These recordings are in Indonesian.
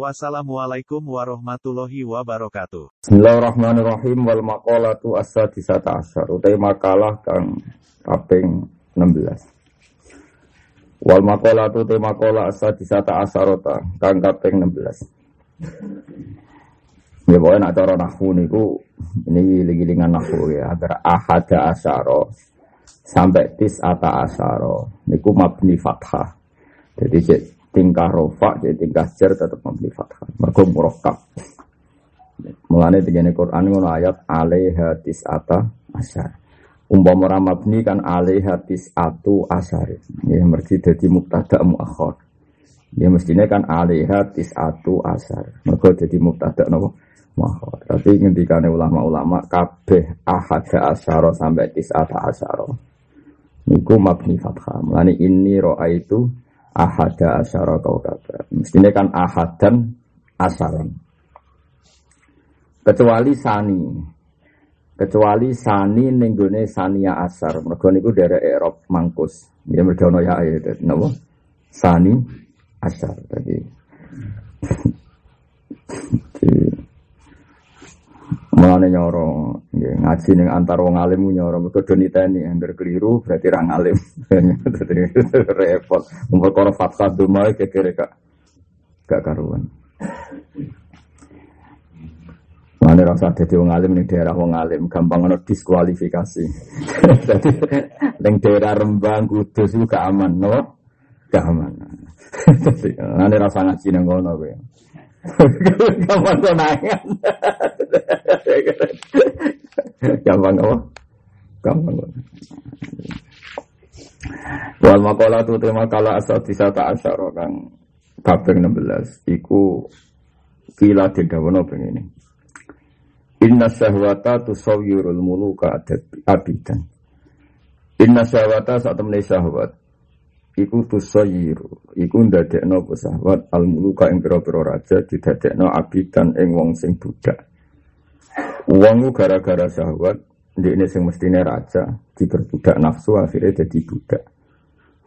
Wassalamualaikum warahmatullahi wabarakatuh. Bismillahirrahmanirrahim. Wal maqalatu as-sadisata asyar. Utai makalah kang kaping 16 Wal maqalatu utai makalah as-sadisata asyarota kang kaping 16 Ya pokoknya nak cara nahwu niku ini gilingan nahwu ya. Agar ahada asyara sampai tis ata asyara niku mabni fathah. Jadi tingkah rofa jadi tingkah jar tetap mabni fathah. Mergo murakkab. Mulane begini Quran ngono ayat alaiha ata asyar. Umpama ora mabni kan alaiha atu asyar. Ya mergi dadi mubtada muakhir. Ya mestinya kan alaiha atu asyar. Mergo dadi mubtada napa? Muakhir. Tapi ngendikane ulama-ulama kabeh ahada asyara sampai tis ata asyara. Niku mabni fathah. Mulane ini roa itu ahada asyara kaukaba. Mestinya kan ahadan asaran. Kecuali sani. Kecuali sani nenggone sania asar. Mergo niku dari Erop mangkus. Ya mergo ono ya ayat napa? Sani asar. Jadi Mulane nyoro, nggih ngaji ning antar wong alim nyoro mergo do niteni angger keliru berarti ra ngalim. Repot. Umur karo fatwa duma kekere gak gak karuan. Mulane rasa dadi wong alim ning daerah wong alim gampang ono diskualifikasi. Dadi ning daerah Rembang Kudus itu gak aman, no? Gak aman. Mulane rasa ngaji nang ngono kowe. Gampang konangan. Gampang apa? Gampang. Wal makola tu tema kala asal disata asyara kang kaping 16 iku kila didawono begini. Inna syahwata tusawwirul muluka abidan. Inna syahwata saat temene syahwat iku tusayiru iku ndadekno pesawat al muluka ing pira-pira raja didadekno abidan ing wong sing budak. Wong gara-gara syahwat ndekne sing mestine raja diperbudak nafsu akhirnya jadi budak.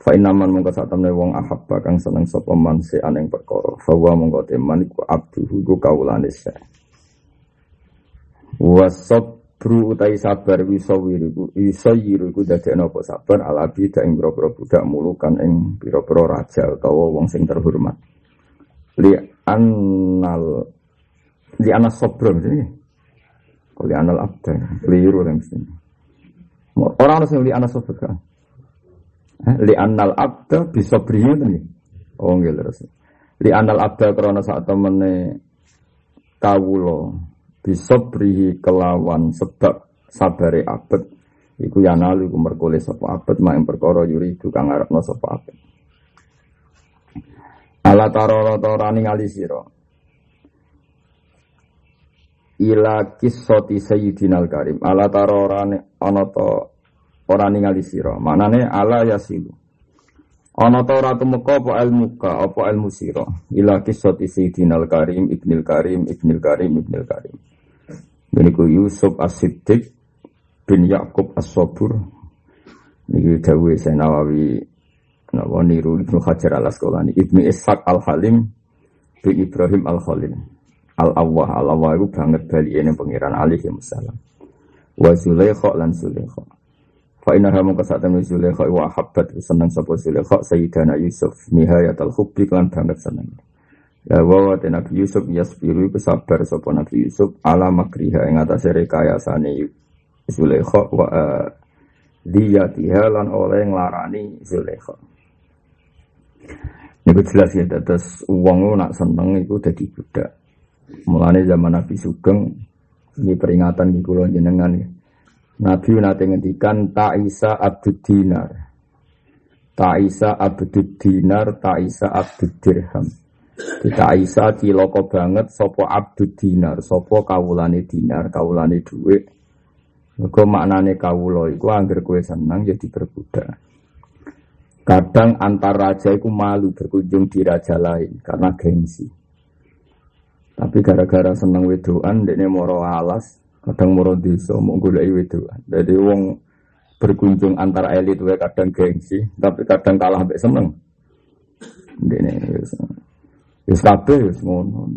Fa inaman mongko sak temne wong ahabba kang seneng sapa man se aneng perkara. Fa wa mongko teman iku abduhu iku kaulane se Bru utai sabar wisawir iku wisayiru iku dadekno apa sabar alabi dak ing budak mulukan ing pira-pira raja utawa wong sing terhormat. Li annal li anas sabr ini. Li anal abda keliru kan mesti. Orang harus li anas sabr kan. Li annal abda bisabrihi tadi. Oh nggih terus. Li anal abda krana sak temene kawula bisobrihi kelawan sebab sabare abet. Iku yanalu iku merkole sapa abet. Mak ing perkara yuri iku kang arepno sapa abet. Ala tarara tarani ngali sira. Ila kisoti sayyidinal karim. Ala tararane ana ta ora ningali sira. Manane ala yasilu. Ana ta ora tumeka apa ilmu ka apa ilmu sira. Ila kisoti sayyidinal karim ibnil karim ibnil karim ibnil karim Niku Yusuf As-Siddiq bin Yakub As-Sabur. Niki dawuhe Nawawi napa niru Ibnu Hajar Al-Asqalani, Ibnu Ishaq Al-Halim bin Ibrahim Al-Khalil. Al-Awwah Al-Awwah itu banget bali ini pengiran alaihi wasallam. Wa Zulaikha lan Zulaikha. Fa inna hamu kasatan Zulaikha wa habbat seneng sapa Zulaikha Sayyidana Yusuf nihayatul hubbi lan banget seneng. Ya wa te Nabi Yusuf yasbiru iku sabar sapa Nabi Yusuf ala makriha ing atase rekayasane Zulaikha wa uh, diyatiha lan oleh nglarani Zulaikha. Niku jelas ya terus uang nak seneng iku dadi budak. Mulane zaman Nabi Sugeng ini peringatan di kula jenengan ya. Nabi nate ngendikan Ta'isa Abdud Dinar. Ta'isa Abdud Dinar, Ta'isa Abdud Dirham. Kita Aisyah ciloko banget sopo abdud dinar, sopo kawulane dinar, kawulane duit. Mergo maknane kawula iku angger kowe seneng ya diperbudak. Kadang antar raja iku malu berkunjung di raja lain karena gengsi. Tapi gara-gara seneng wedoan dekne moro alas, kadang moro desa mau golek wedoan. Jadi wong berkunjung antar elit wae kadang gengsi, tapi kadang kalah mbek seneng. Dekne wis wis kabeh wis ngono.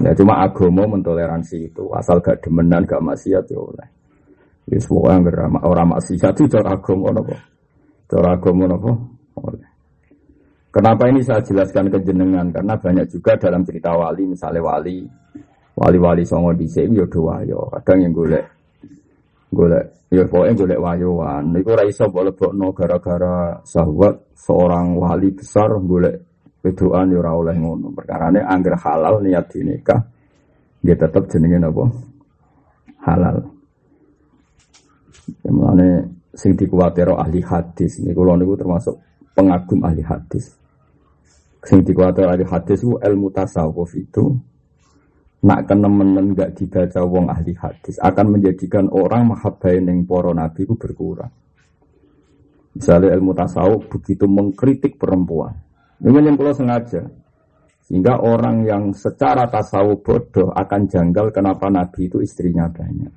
Ya cuma agama mentoleransi itu, asal gak demenan gak maksiat ya oleh. Ya yang berama orang maksiat itu cara agama nopo. Cara agama nopo oleh. Kenapa ini saya jelaskan ke jenengan? Karena banyak juga dalam cerita wali, misalnya wali, wali-wali songo di sini yo dua yo. Kadang yang golek, golek, ya pokoknya golek wayoan. Iku raiso boleh no gara-gara sahabat seorang wali besar golek wedoan yo ora oleh ngono. Perkarane angger halal niat dinikah, dia tetap jenenge napa? Halal. Mulane sing dikuwatiro ahli hadis niku kula niku termasuk pengagum ahli hadis. Sing dikuwatiro ahli hadis itu ilmu tasawuf itu nak kenemenen gak dibaca wong ahli hadis akan menjadikan orang mahabbai ning para nabi itu berkurang. Misalnya ilmu tasawuf begitu mengkritik perempuan. Ini yang kalau sengaja. Sehingga orang yang secara tasawuf bodoh akan janggal kenapa Nabi itu istrinya banyak.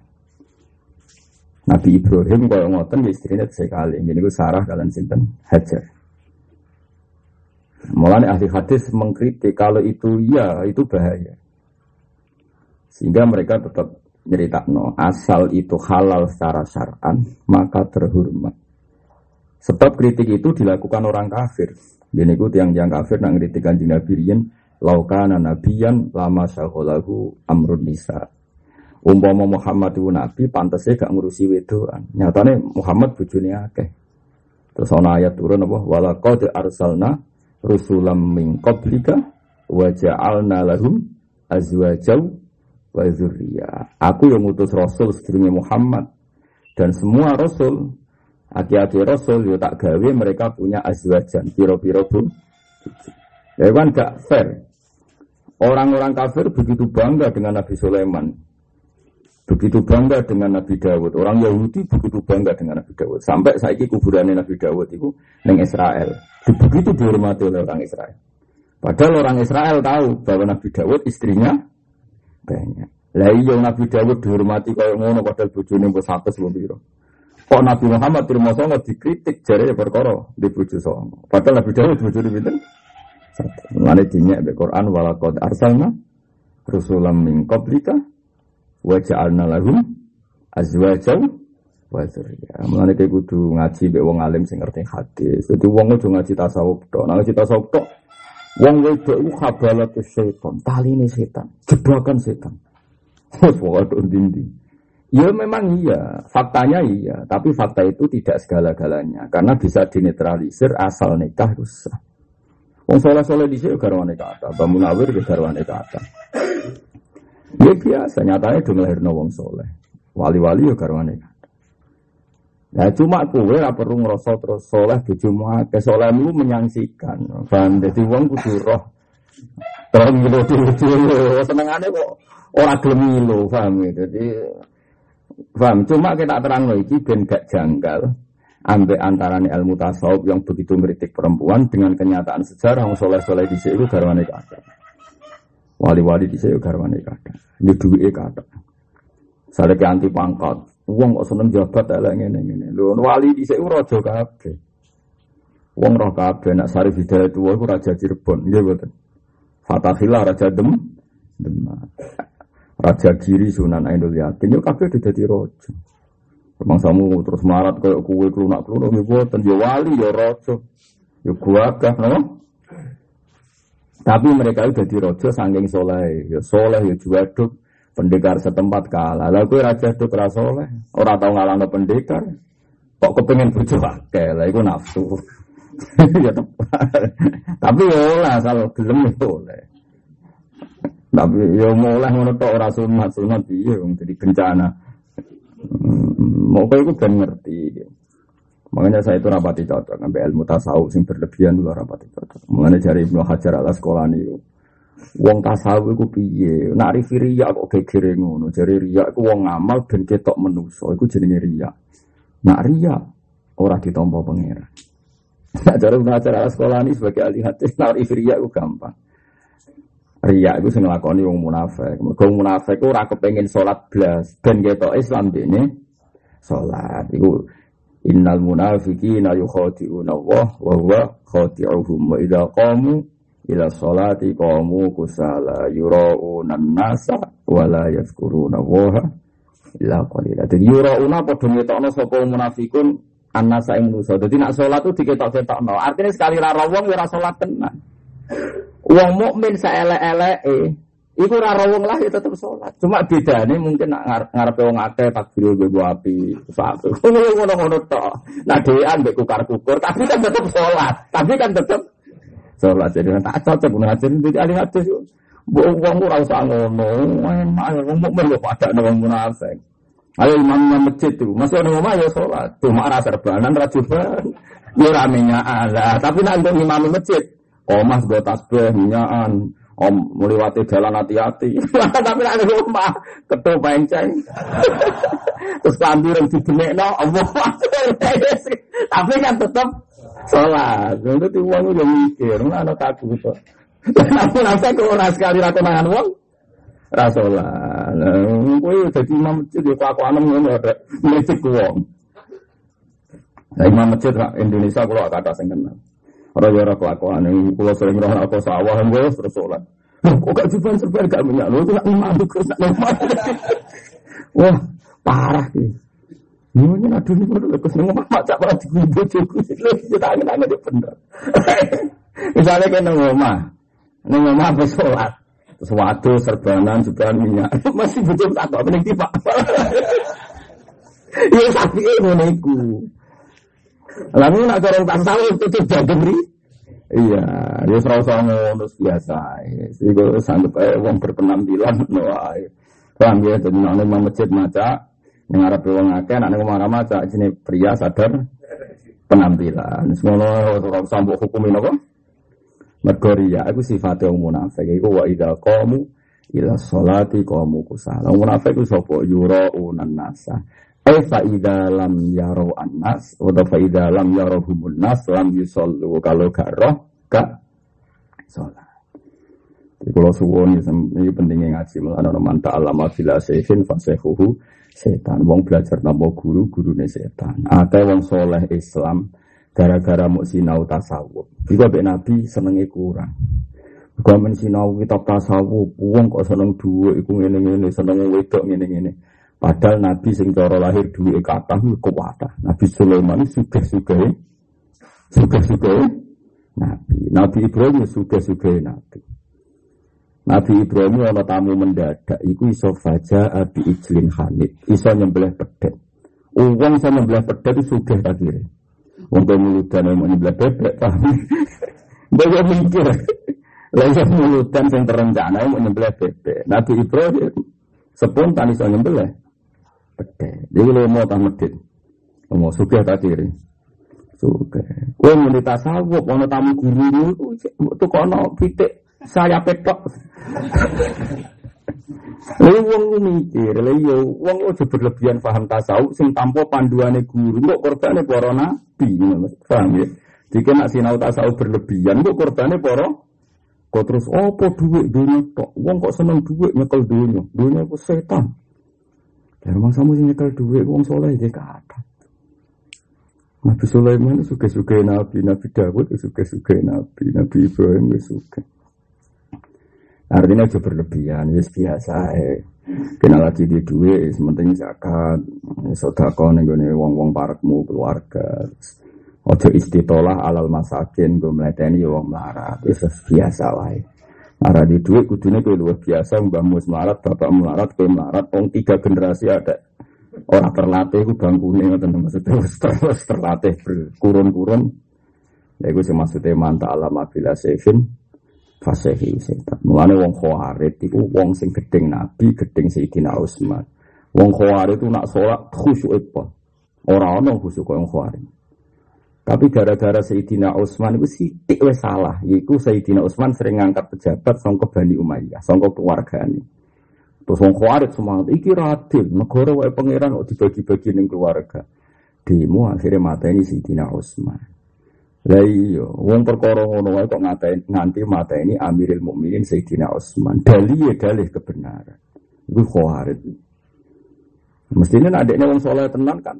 Nabi Ibrahim kalau ngoten ya istrinya sekali. Ini gue Sarah kalian sinten Hajar. Mulai ahli hadis mengkritik kalau itu ya itu bahaya. Sehingga mereka tetap cerita no asal itu halal secara syar'an maka terhormat. Sebab kritik itu dilakukan orang kafir. Ini ku tiang-tiang kafir nak kritik kanjeng Nabi riyen laukana nabiyan lama syaholahu amrun nisa. Umpama Muhammad itu nabi pantasnya gak ngurusi wedoan. Nyatane Muhammad bujuni akeh. Terus ana ayat turun apa? Qad arsalna rusulam min qablika wa lahum azwajaw wa dzurriyya aku yang ngutus rasul sedurunge Muhammad. Dan semua rasul aki-aki rasul yo tak gawe mereka punya azwajan piro-piro bu ya kan gak fair orang-orang kafir begitu bangga dengan Nabi Sulaiman Begitu bangga dengan Nabi Dawud. Orang Yahudi begitu bangga dengan Nabi Dawud. Sampai saiki kuburannya Nabi Dawud itu neng Israel. Begitu dihormati oleh orang Israel. Padahal orang Israel tahu bahwa Nabi Dawud istrinya banyak. Lah iya Nabi Dawud dihormati kaya ngono padahal bojone mbok 100 lho Kok Nabi Muhammad terima songo dikritik jare perkara di bojo songo. Padahal Nabi Dawud bojone pinten? Mulane dinyek Quran walaqad arsalna rusulam min qablika wa ja'alna lahum azwajaw wa dzurriyyah. Mulane kowe kudu ngaji mek wong alim sing ngerti hadis. Dadi wong kudu ngaji tasawuf tok. Nah ngaji tasawuf tok wong wedok iku khabalat setan, taline setan, jebakan setan. Wes pokoke ndi Ya memang iya, faktanya iya, tapi fakta itu tidak segala-galanya karena bisa dinetralisir asal nikah rusak. Wong soleh-soleh di sini garwane kata, bangun awir ke garwane kata. Ya biasa, nyatanya udah ngelahirno wong soleh. Wali-wali ya garwane. Nah cuma kowe ora perlu ngrasa terus soleh bojomu akeh solehmu menyangsikan. Paham dadi wong kudu roh. Terus ngilu dhewe senengane kok ora gelem ngilu, paham ya. Dadi paham, cuma kita terang iki ben gak janggal ambek antarane ilmu tasawuf yang begitu meritik perempuan dengan kenyataan sejarah wong soleh-soleh di sini garwane kakek. Wali-wali di saya garwane kata. Ini duwe kata. Saya ke anti pangkat. Uang kok seneng jabat elek ngene ngene. Lho wali di saya raja kabeh. Wong roh kabeh nak Sarif itu iku raja Cirebon, nggih mboten. Fatahillah raja Dem Demak. Raja Giri Sunan Ainul Yakin yo kabeh dadi raja. Memang samu terus marat kayak kue kelunak kelunak nggih mboten yo wali yo raja. Yo gua kah no? Tapi mereka itu jadi rojo sangking soleh, ya soleh ya juaduk, pendekar setempat kalah. Lalu raja itu keras soleh, orang tahu ngalah pendekar, kok kepengen bojo akeh, lah itu nafsu. Tapi ya lah asal gelem itu oleh. Tapi ya mulai ngono tok ora sunat sunat piye wong jadi bencana. Hmm, mau kau itu kan ngerti. Makanya saya itu rapati cocok sampai ilmu tasawuf sing berlebihan dulu rapati cocok. Mengenai dari Ibnu Hajar ala sekolah ini. Wong tasawuf iku piye? Nak rifi riya kok gegere ngono. Jare riya iku wong ngamal ben ketok menusa, iku jenenge riya. Nak riya ora ditampa pangeran. Nah, cara acara sekolah ini sebagai ahli hadis, nak rifi riya iku gampang. Riya itu sing nglakoni wong munafik. Mergo munafik ora kepengin salat blas, ben ketok Islam dene salat. Iku innal munafiqina yukhadi'una Allah wa huwa khadi'uhum wa idza qamu ila sholati qamu kusala yura'una nasa wa la yazkuruna waha illa qalila. Jadi yura'una padha ngetokno sapa munafikun annasa ing manusa. Dadi nak salat tuh diketok-ketokno. Artinya sekali ra wong ya ora salat tenan. Wong mukmin saelek-eleke Iku ora wong lah ya tetep salat. Cuma bedane mungkin nak ngarepe wong akeh takbir nggo api. Ngono ngono tok. Nah dhewean mbek kukar-kukur tapi kan tetep salat. Tapi kan tetep Sholat jadi tak cocok pun hadis jadi ahli hadis. Bu uang ora usah ngono. Enak wong mukmin kok pada wong munafik. Ayo imamnya masjid tuh, masih ada ngomong ya sholat. Tuh marah serbanan rajuban. Ya ramenya ada. Tapi nanti imam masjid. Oh mas gue tasbih minyaan. Om melewati jalan hati-hati. Tapi ada rumah ketua penceng. Terus kambir yang dibenek no. Tapi kan tetap sholat. Itu uang udah mikir, mana takut kok. Aku nafsu kok ora sekali ra konangan wong. Ra sholat. Kowe dadi imam masjid ya kelakuan ngono ada mlecet wong. Nah, imam masjid Indonesia kalau kata sing kenal. Ora ya ora kelakuan kula sering roh sawah terus terus sholat. Kok gak juban serban gak minyak lho, nak imam terus nak Wah, parah sih. Ini aduh ini baru lekas nunggu mama cak malah diguyur bojoku. Kita angin-angin itu bener. Misalnya kayak nunggu mama. Nunggu mama apa sholat. Waktu serbanan, minyak. Masih butuh tak kok, mending tiba. Ya sapi ini niku. Lalu nak corong tak tahu itu jagung ri. Iya, dia serasa ngono biasa. Iku sanggup eh wong berpenampilan no ae. Paham ya, jadi nang masjid maca yang wong akeh anak ning omah maca jenenge pria sadar penampilan. Semono ora usah mbok hukumi napa? Mergo riya iku sifate wong munafik iku wa idza qamu ila sholati qamu kusala. Wong munafik iku sapa yuraunan nasa. Eh fa idza lam yaro annas wa fa idza lam yarohumun nas lam yusallu kalau gak roh gak salat. Kalau suwon ini pentingnya ngaji malah ana man ta'allama fil asifin fasehuhu setan. Wong belajar nama guru, guru setan. Ada wong soleh Islam gara-gara mau sinau tasawuf. Juga be Nabi senengnya kurang. Juga men sinau kitab tasawuf, wong kok seneng dua, iku ngene-ngene, seneng wedok ngene-ngene. Padahal Nabi sing cara lahir duwe kathah kuwatah. Nabi Sulaiman sugih-sugih. Sugih-sugih Nabi. Nabi Ibrahim sugih-sugih Nabi. Nabi Ibrahim ana tamu mendadak iku iso faja abi ijlin hanit, iso nyembelih pedet. Uang iso nyembelih pedet sugih ta kira. Wong muludan mau nyembelih bebek paham. Dia mikir. Lah iso muludan sing terencana mau nyembelih bebek. Nabi Ibrahim spontan iso nyembelih pedet. Dia lu mau tak medit. Mau sugih ta kira. Sugih. Kowe muni tasawuf ana tamu guru itu kono pitik saya petok. Lalu wong mikir, lalu yo wong ojo berlebihan paham tasawuf sing tanpa panduane guru, kok korbane para nabi, paham ya? Jika nak sinau tasawuf berlebihan, kok korbane para kok terus opo duit dunia tok, wong kok seneng duit nyekel dunia, dunia itu setan. Ya rumah samu sing nyekel duit, wong soleh dia kata. Nabi Sulaiman suka-suka Nabi, Nabi Dawud suka-suka Nabi, Nabi Ibrahim suka. Artinya itu berlebihan, ya biasa ya. Kena lagi di duit, sementing zakat, sodako nih gue wong-wong parakmu keluarga. Ojo istitolah alal masakin, gue meleteni wong melarat, itu biasa lah ya. Nara di duit kudunya gue luar biasa, mbak mus melarat, bapak melarat, gue melarat, wong tiga generasi ada orang terlatih, gue bangkune, teman maksudnya terus terlatih berkurun-kurun. Ya gue maksudnya mantap alam bila sevin, fasehi setan. Mulane wong khawarit iku wong sing gedeng Nabi, gedeng Sayyidina Utsman. Wong khawarit itu nak sholat khusyuk apa? Ora ana khusyuk wong khawarit. Tapi gara-gara Sayyidina Utsman itu sithik wis salah. Iku Sayyidina Utsman sering ngangkat pejabat sangka Bani Umayyah, sangka keluargane. Terus wong Khawarij semangat iki radil, negara wae pangeran kok dibagi-bagi ning keluarga. Demo akhirnya mateni Sayyidina Utsman. Lah iya, wong perkara ngono wae kok ngatain nganti mateni Amirul Mukminin Sayyidina Utsman. Dalih ya kebenaran. Iku Khawarij. Mestinya adiknya wong soleh tenan kan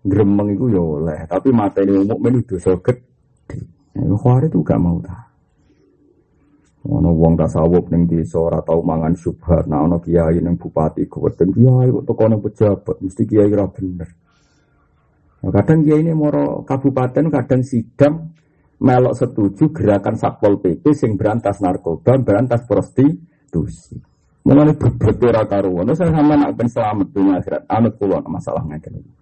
gremeng itu ya oleh, tapi mata ini mukmin itu dosa gede. Nah, Khawarij itu gak mau tak. Ono wong tasawuf ning desa ora tau mangan syubhat, nah ono kiai ning bupati kuweden kiai kok teko ning pejabat mesti kiai ora bener. Nah, kadang kiai ini moro kabupaten kadang sidang melok setuju gerakan Satpol PP sing berantas narkoba, berantas prostitusi. Mulane berbeda ora karuan. Saya sama nak ben selamat dunia akhirat. Anut kula masalah ngene iki.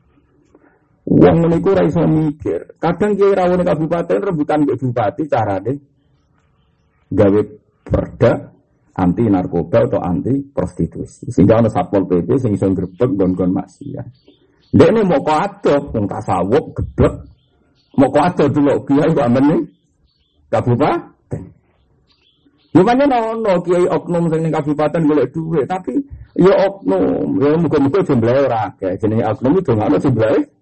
Uang ora iso mikir. Kadang kiai rawone kabupaten rebutan mbek bupati carane gawe perda anti narkoba atau anti prostitusi. Sehingga ana satpol PP sing iso grebek gon-gon maksiat. Ini mau kok ada, wong tasawuf geblek. Mau kok ada dulu kiai kok amen kabupaten. Ya pancen ono kiai oknum sing ning kabupaten golek duit, tapi ya oknum, ya muga-muga jumlahe ora. Jenenge oknum itu ngono jumlahe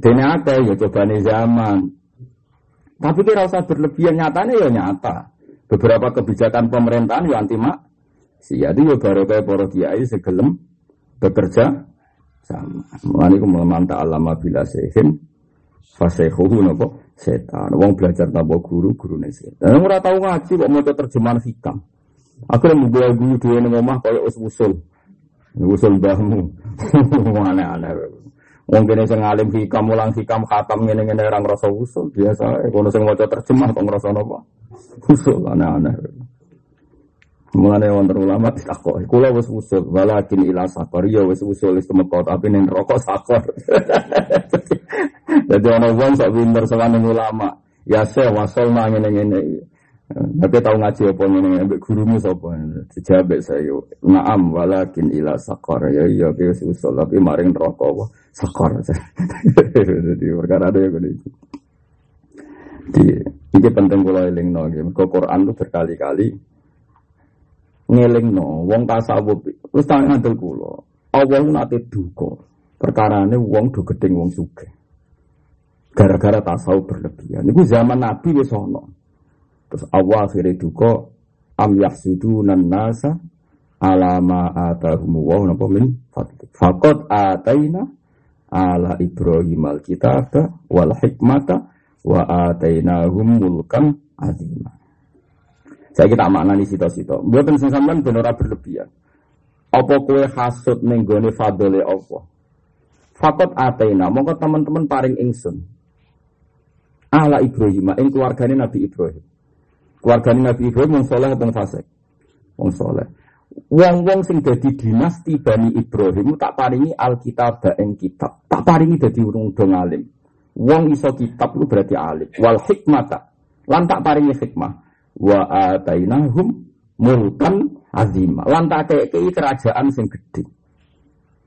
Dene akeh ya cobane zaman. Tapi kira usah berlebihan nyatanya ya nyata. Beberapa kebijakan pemerintahan ya anti mak. Jadi ya baru kayak para kiai segelem bekerja sama. Mulane ku alama bila sehin fasehuhu nopo setan. Wong belajar tanpa guru, gurune setan. Ora tau ngaji kok maca terjemahan hikam. Aku yang membawa guru dhewe ning omah kaya usul. Usul mbahmu. Aneh-aneh. Wong kene sing alim hikam mulang hikam khatam ngene-ngene orang rasa usul biasa. Kono sing maca terjemah kok ngrasa napa? Usul aneh-aneh. Mulane wonten ulama ditakoki, kula wis usul, walakin ila sakor. Ya wis usul wis temeka tapi ning rokok sakor. Jadi ana wong sak pinter sawane ulama, ya se wasol nang ngene-ngene. Tapi tahu ngaji apa ini ambek gurumu sapa? Dijawab saya, "Na'am walakin ila sakor." Ya iya ki usul tapi maring neraka apa? Jadi perkara ada yang gini. Di ini penting kula elingno nggih. Mergo Quran itu berkali-kali ngelingno wong tasawuf wis tak ngandel kula. Allah nate duka. Perkarane wong do gedeng wong sugih. Gara-gara tasawuf berlebihan. Iku zaman Nabi wis ana. Terus Allah akhirnya duka am yahsudunan nasa alama atahum wa napa min fadli. Ataina ala Ibrahim alkitab wal hikmata wa atainahum mulkan azima. Saya kita maknani sito-sito. Mboten sing sampean ben ora berlebihan. Apa kue hasud ning fadole Allah? Fakot ataina, mongko teman-teman paring ingsun. Ala Ibrahim, ing keluargane Nabi Ibrahim. Keluarga Nabi Ibrahim wong soleh atau fasik? Wong soleh. Wong-wong sing dadi dinasti Bani Ibrahim tak paringi Alkitab ing kitab. Tak paringi dadi urung dong alim. Wong iso kitab itu berarti alim. Wal hikmata. Lan tak paringi hikmah. Wa atainahum mulkan azimah. Lan tak kei kerajaan sing gede.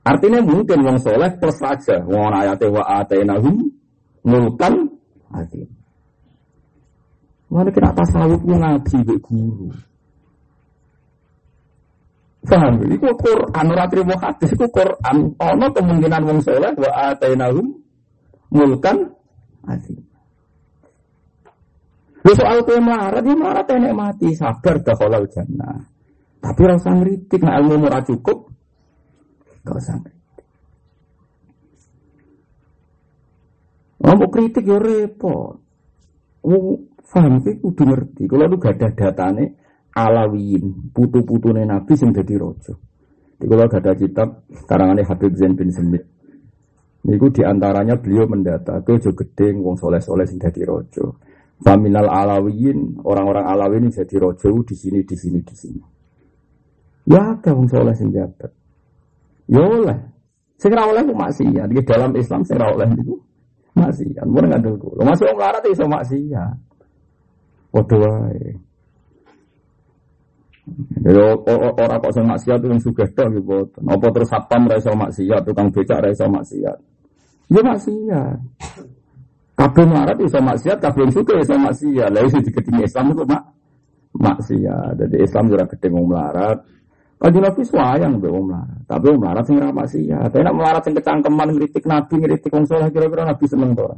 Artinya mungkin wong soleh plus saja. Wong ayatnya wa atainahum mulkan azimah. Mana kena tasawuf ku ngaji be guru. Paham? Iku Quran ora trimo hadis iku Quran. Ana kemungkinan wong saleh wa atainahum mulkan azim. Lu soal kue melarat, ya melarat mati, sabar dah kalau jannah. Tapi rasa ngeritik, nah ilmu murah cukup, gak usah ngeritik. Mau kritik ya repot. Paham sih kudu ngerti. Kalau lu gak ada datane alawiyin, putu-putune Nabi sing dadi raja. Jadi kalau gak ada kitab karangannya Habib Zain bin Semit. Niku di antaranya beliau mendata ke jo gedeng wong soleh-soleh sing dadi raja. Faminal alawiyin, orang-orang alawiyin jadi raja di sini, di sini, di sini. Ya ada wong soleh sing jabat. Ya oleh. Sing ra oleh maksiat. Di dalam Islam sing ra oleh niku maksiat. Mun ngandel kula. Masuk wong larat iso maksiat. Padha wae. Ya ora kok sing maksiat wong sugih tok gitu. Apa terus satpam ra iso maksiat, tukang becak ra iso maksiat. Ya maksiat. Kabeh melarat iso maksiat, kabeh suka iso maksiat. Lah iso diketing Islam itu mak maksiat. Jadi Islam ora gedeng wong melarat. Kanjeng Nabi swayang mbek wong melarat. Tapi wong melarat sing ora maksiat. Tapi melarat sing kecangkeman ngritik Nabi, ngritik wong saleh kira-kira Nabi seneng to ora?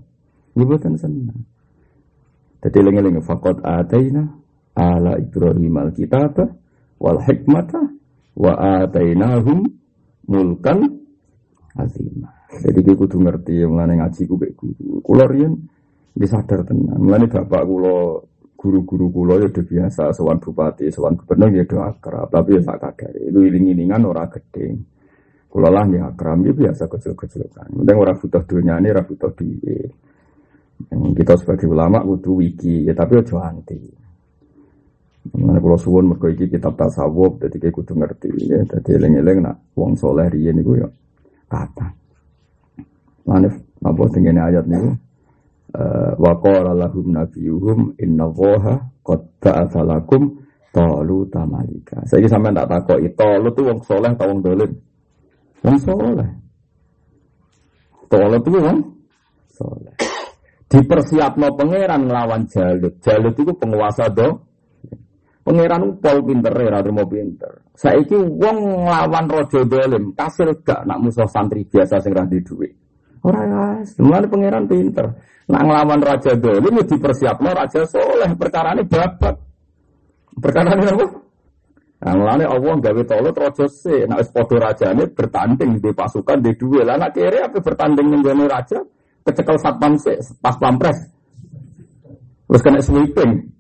Nggih boten seneng. Jadi lengi-lengi fakot ataina ala Ibrahim al-kitab wal hikmata wa atainahum mulkan azimah. Jadi gue kudu ngerti yang mana ngaji gue kayak guru. Kulo rian. Mulane bapak kulo guru-guru kulo ya udah biasa sowan bupati, sowan gubernur ya udah akrab. Tapi ya tak kaget. Itu iling-ilingan orang gede. Kulo lah ya akrab ya biasa kecil-kecil kan. Mending orang butuh dunia ini, orang butuh duit. Kita sebagai ulama kudu wiki, ya tapi ojo anti. Mana pulau suwon mergo iki kitab tasawuf, jadi kayak kudu ngerti ya. Jadi eleng-eleng nak wong soleh riyen iku ya kata. Mana apa tingene ayat niku? Uh, wa qala lahum nabiyuhum inna woha qad ba'atha lakum talu tamalika. Saiki sampean tak takoki talu tuh wong soleh ta wong dolim? Wong soleh. Talu tuh wong soleh. Dipersiapno pangeran nglawan Jalut. Jalut itu penguasa do. Pangeran pol pinter ora mau pinter. Saiki wong nglawan raja dolim, kasil gak nak musuh santri biasa sing ra duwe. Ora ya, semuanya pangeran pinter. Nak ngelawan raja dolim ya dipersiapno raja soleh perkara ini babat. Perkara ini apa? Nah, mulane Allah gawe tolot raja se, nak wis raja ini bertanding di pasukan di dua. Lah nak kiri apa bertanding ning raja, kecekel satpam se, pas pampres. Terus kena sweeping.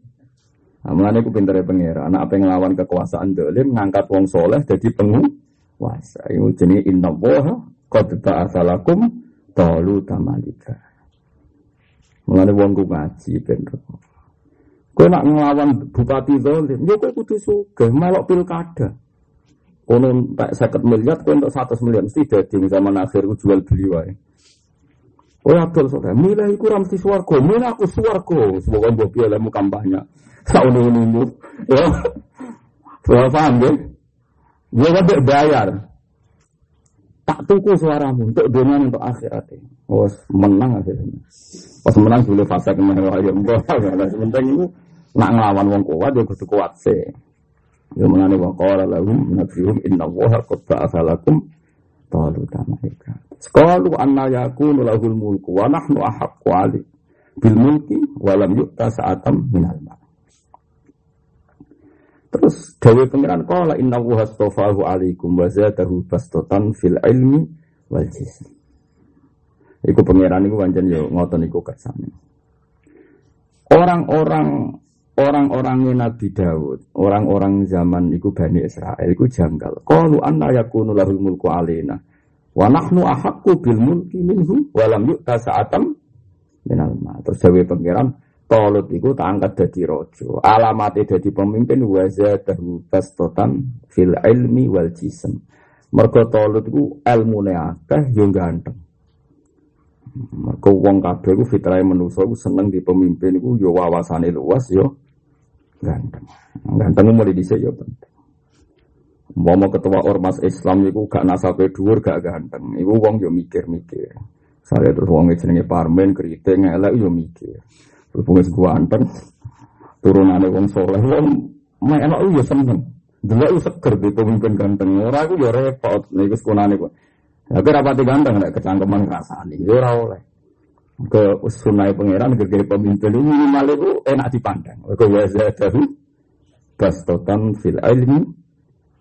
Nah, aku pintere pangeran. Anak apa ngelawan kekuasaan dolim, ngangkat wong soleh jadi penguasa. Ini jenis inna woha, qad ta'asalakum Tolu tamalika. Mulane wong ku ngaji ben Kowe nak nglawan bupati zalim, yo kowe kudu sugih melok pilkada. Kono tak 50 miliar, kowe untuk 100 miliar mesti dadi zaman akhir jual beli wae. Oh adol saudara, milih iku ora mesti swarga, milih aku swarga. Semoga mbok piye lemu kampanye. Sauni-unimu. Ya. Paham ya? Ya kan bayar tak tuku suaramu untuk dunia untuk akhirat. Oh, menang akhirnya. Pas menang dulu fase ke mana ya enggak. Sementing itu nak ngelawan wong kuat dia kudu kuat sih. Ya menane wa qala lahum nabiyuhum inna Allaha qad ba'atha lakum taluta. Qalu anna yakunu lahul mulku wa nahnu ahaqqu ali bil mulki wa lam yu'ta sa'atam minal mal. Terus Dewi pengiran kala inna wuha stofahu alaikum wa zadahu bastotan fil ilmi wal jism. Iku pengiran iku wancen yo ngotot iku kersane. Orang-orang orang-orang Nabi Daud, orang-orang zaman iku Bani Israel iku janggal. Qalu anna yakunu lahul mulku alaina wa nahnu ahaqqu bil mulki minhu wa lam yu'ta sa'atam minal ma. Terus Dewi pengiran Tolut itu tak angkat jadi rojo. Alamatnya jadi pemimpin wazadahu bastotan fil ilmi wal jism. Mergo Tolut itu ilmu akeh yo ganteng. Mergo wong kabeh iku fitrah manusa iku seneng di pemimpin iku yo wawasane luas yo ganteng. Ganteng mulai dhisik yo penting. Mau ketua ormas Islam itu gak nasabe dhuwur gak ganteng. Iku wong yo mikir-mikir. Saya terus wong jenenge Parmen keriting elek yo mikir. Berhubung gua anteng turunane wong soleh wong enak ya seneng. Delok seger di pemimpin ganteng. Ora aku ya repot niku sekonane kok. Ya kira rapati ganteng nek kecangkeman rasane. Ya ora oleh. Ke sunai pangeran gegere pemimpin ini minimal itu enak dipandang. Kau ya zadahu bastotan fil ilmi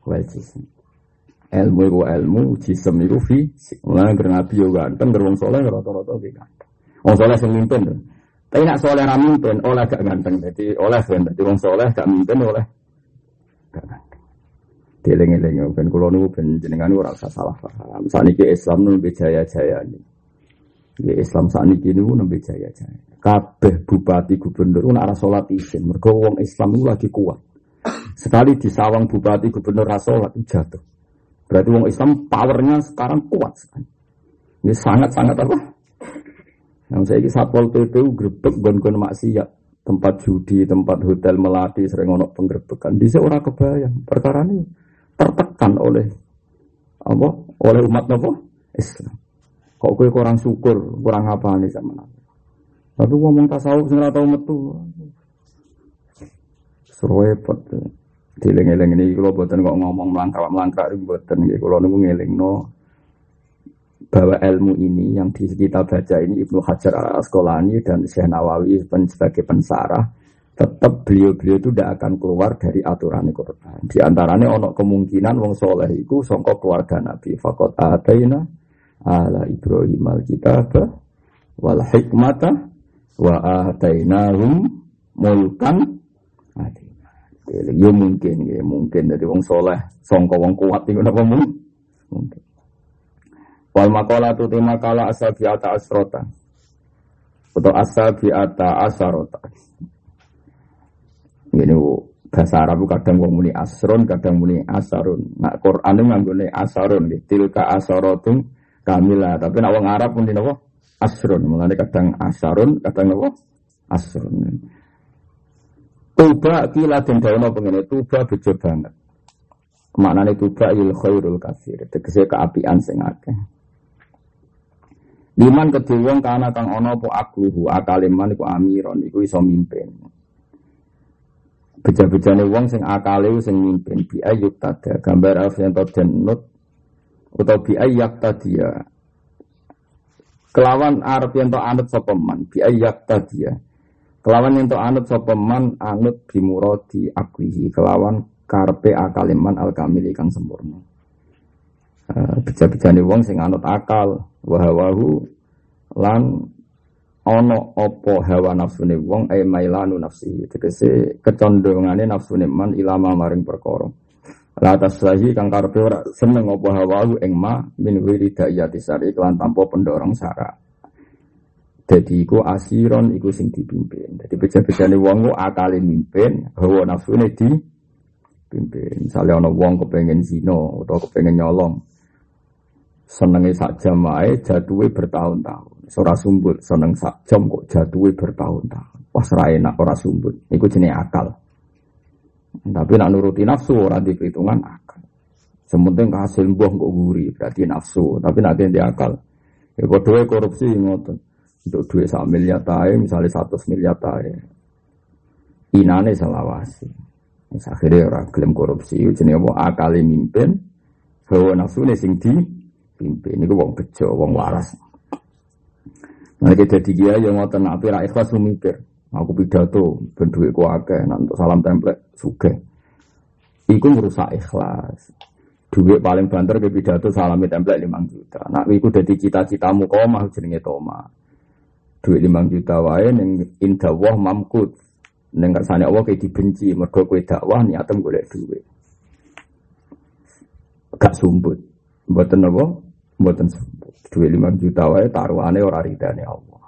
wal jism. Ilmu itu ilmu, jism itu fisik. Mulai nabi yo ganteng, gerwong soleh rata-rata ganteng. Wong soleh sing mimpin. Tapi nak soleh ra mimpin, oleh gak ganteng. Jadi oleh dadi wong soleh gak mimpin oleh gak ganteng. Dieling-eling ben kula niku ben jenengan ora usah salah paham. Saniki Islam nembe jaya-jaya ini. Ya Islam saniki niku nembe jaya-jaya. Kabeh bupati gubernur ora salat isin. Mergo wong Islam itu lagi kuat. Sekali disawang bupati gubernur ra salat jatuh. Berarti wong Islam powernya sekarang kuat sekali. Ini sangat-sangat apa? Yang saya ini satpol pp grebek gon-gon maksiat, tempat judi, tempat hotel melati sering ono penggerbekan. Di seorang kebayang perkara ini tertekan oleh apa? Oleh umat apa? Islam. Kok kue kurang syukur, kurang apa nih sama nabi? Tapi ngomong tasawuf ora tau metu. Repot. Dileng-eleng ini kalau buatan kok ngomong melangkah-melangkah itu buatan kalau nunggu ngelingno bahwa ilmu ini yang di kita baca ini Ibnu Hajar al Asqalani dan Syekh Nawawi sebagai pensarah tetap beliau-beliau itu tidak akan keluar dari aturan Quran. Di antaranya ono kemungkinan wong soleh itu songkok keluarga Nabi. Fakot ataina ala Ibrahim al kitab wal hikmata wa atainahum mulkan Ya mungkin, ya mungkin dari wong soleh, songko wong kuat itu apa mungkin. Wal makola tu tema kala asal biata asrota atau asal biata asarota. Ini bahasa Arab kadang wong muni asron, kadang muni asarun. Nak Quran itu nganggone asarun, tilka asarotum kamila. Tapi nak wong Arab muni napa? Asrun. Mulane kadang asarun, kadang napa? Asrun. Tuba kila den dawono pengene tuba bejo banget. Maknane tuba il khairul kasir, tegese keapian sing akeh. Liman kedhe wong kana kang ana apa akluhu akaliman iku amiron iku iso mimpin. Beja-bejane wong sing akale sing mimpin bi ayyuk tada gambar alfian den nut utawa bi ayyak. Kelawan arep to anut sapa man bi ayyak. Kelawan yang anut sopeman anut bimurodi akwihi. Kelawan karpe akaliman al kamili kang sempurna. Uh, Beja-bejane wong sing anut akal wahawahu lan ono opo hawa nafsune wong e mailanu nafsi tegese kecondongane nafsune man ilama maring perkara la taslahi kang karpe ora seneng opo hawahu ing ma min dayati sari kelan tanpa pendorong syarat jadi iku asiron iku sing dipimpin. Jadi beja-bejane wong ku akale mimpin, hawa nafsune di pimpin. Misalnya ana wong kepengen zina atau kepengen nyolong. Senenge sak jam ae jatuhe bertahun-tahun. Ora sumbut, seneng sak jam kok jatuhe bertahun-tahun. Wah ora enak ora sumbut. Iku jenenge akal. Tapi nak nuruti nafsu ora diperhitungan akal. Sementing hasil buah kok guri berarti nafsu, tapi nanti di akal. Ya padha korupsi ngoten untuk duit sak miliar tae misalnya satu miliar tae. Inane selawasi akhirnya orang klaim korupsi jenis apa akali mimpin hawa nafsu nih sing di pimpin. Ini wong bejo wong waras. Nah kita jadi dia yang ngotot nabi ra ikhlas mikir aku pidato ben duitku akeh nak untuk salam template suge iku merusak ikhlas. Duit paling banter ke pidato salami template 5 juta. Nak iku dadi cita-citamu kau mah jenenge toma duit lima juta wae neng indah wah mamkut. Neng kersane Allah kayak dibenci mergo kue dakwah niatem golek duit. Gak sumbut buatan apa? Buatan sumbut duit lima juta wae taruhane ora ridane Allah.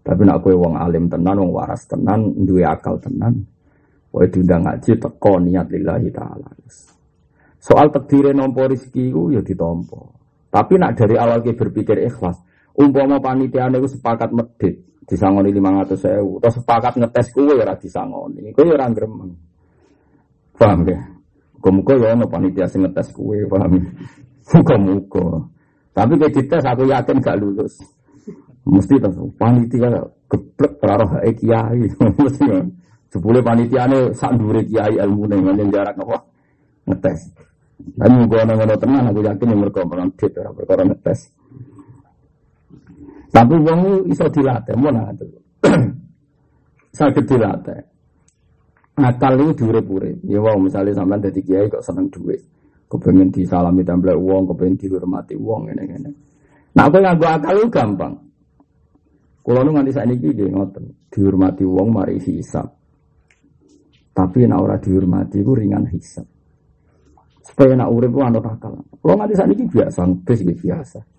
Tapi nak kue wong alim tenan wong waras tenan duwe akal tenan wae diundang ngaji teko niat lillahi taala. Soal takdire nompo rezeki ku ya ditompo tapi nak dari awal kita berpikir ikhlas Umpama panitia niku sepakat medit disangoni 500 sewu atau sepakat ngetes kue ya disangoni. Kue ya gremeng paham ya muka ya ono panitia sing ngetes kue paham muka-muka tapi kayak dites aku yakin gak lulus. Mesti terus panitia geblek terarah kiai. Mesti kan sepuluh panitia ini sak dure kiai ilmu yang jarak apa? Ngetes. Tapi muka ono tenang aku yakin yang dit perkara ngetes tapi wong iso dilatih, mau nanti. Sakit dilatih. Akal itu diurip-urip. Ya wong misalnya sampean dadi kiai kok seneng duit. Kepengen disalami template wong, kepengen dihormati wong ngene-ngene. Nah, aku yang akal itu gampang. Kalau nu nganti saat ini dia ngoten, dihormati wong mari hisap. Tapi nak ora dihormati itu ringan hisap. Supaya nak urip itu anut akal. Kalau nganti saat ini biasa, biasa.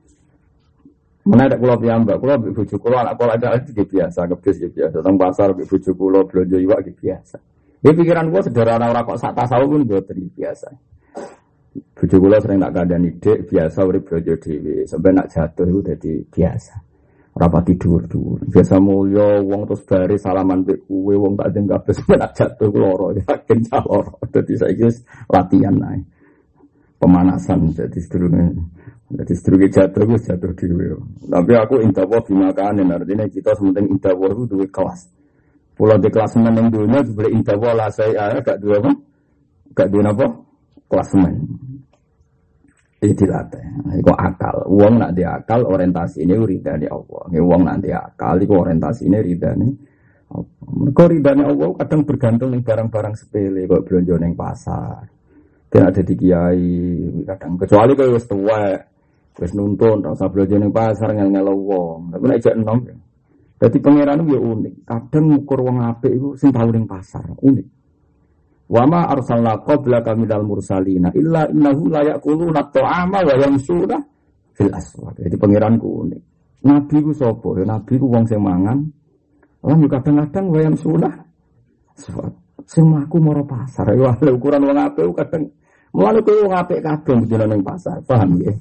Mana ada pulau piyambak, pulau bujuk pulau anak pulau ada lagi biasa, kebis gitu biasa. Tentang pasar bujuk pulau belanja iwak biasa. Ya pikiran gua sederhana orang kok sak tasawuf pun buat biasa. Bujuk pulau sering nak keadaan ide biasa urip belanja dewi, sampai nak jatuh itu jadi biasa. Rapat tidur dulu, biasa mulia, wong terus baris salaman be kue, wong tak ada kabeh sampai nak jatuh loro, yakin calor. Jadi saya latihan naik. Pemanasan jadi sedurunge jadi sedurunge jatuh gue jatuh dhewe. Tapi aku indawa bimakanin artinya kita sementing indawa itu duwe kelas. Pulau di kelas men yang dunia boleh indawa lah saya gak dua apa? Gak dua apa? Kelas men. Ini dilatih. Itu akal. Uang nak diakal orientasi ini ridani Allah. Ini uang nak itu orientasi ini ridani Mereka ridani Allah kadang bergantung nih barang-barang sepele kok belanja neng pasar. Tidak ada di kiai kadang kecuali kalau wis tua, wis nuntun, tak usah belanja neng pasar ngel ngel wong. Tapi nek jek enom. Jadi pangeran ya unik. Kadang ngukur wong apik itu sing tau ning pasar, unik. Wama arsalna qablaka minal mursalina illa innahu la yaquluna ta'ama wa yamsuna fil aswaq. Jadi pangeranku unik. Nabi ku sapa? Ya nabi ku wong sing mangan. Lah kadang-kadang wa yamsuna sing mlaku mara pasar. Ya ukuran wong apik kadang mulane kowe wong apik kadang jeneng ning pasar, paham ya?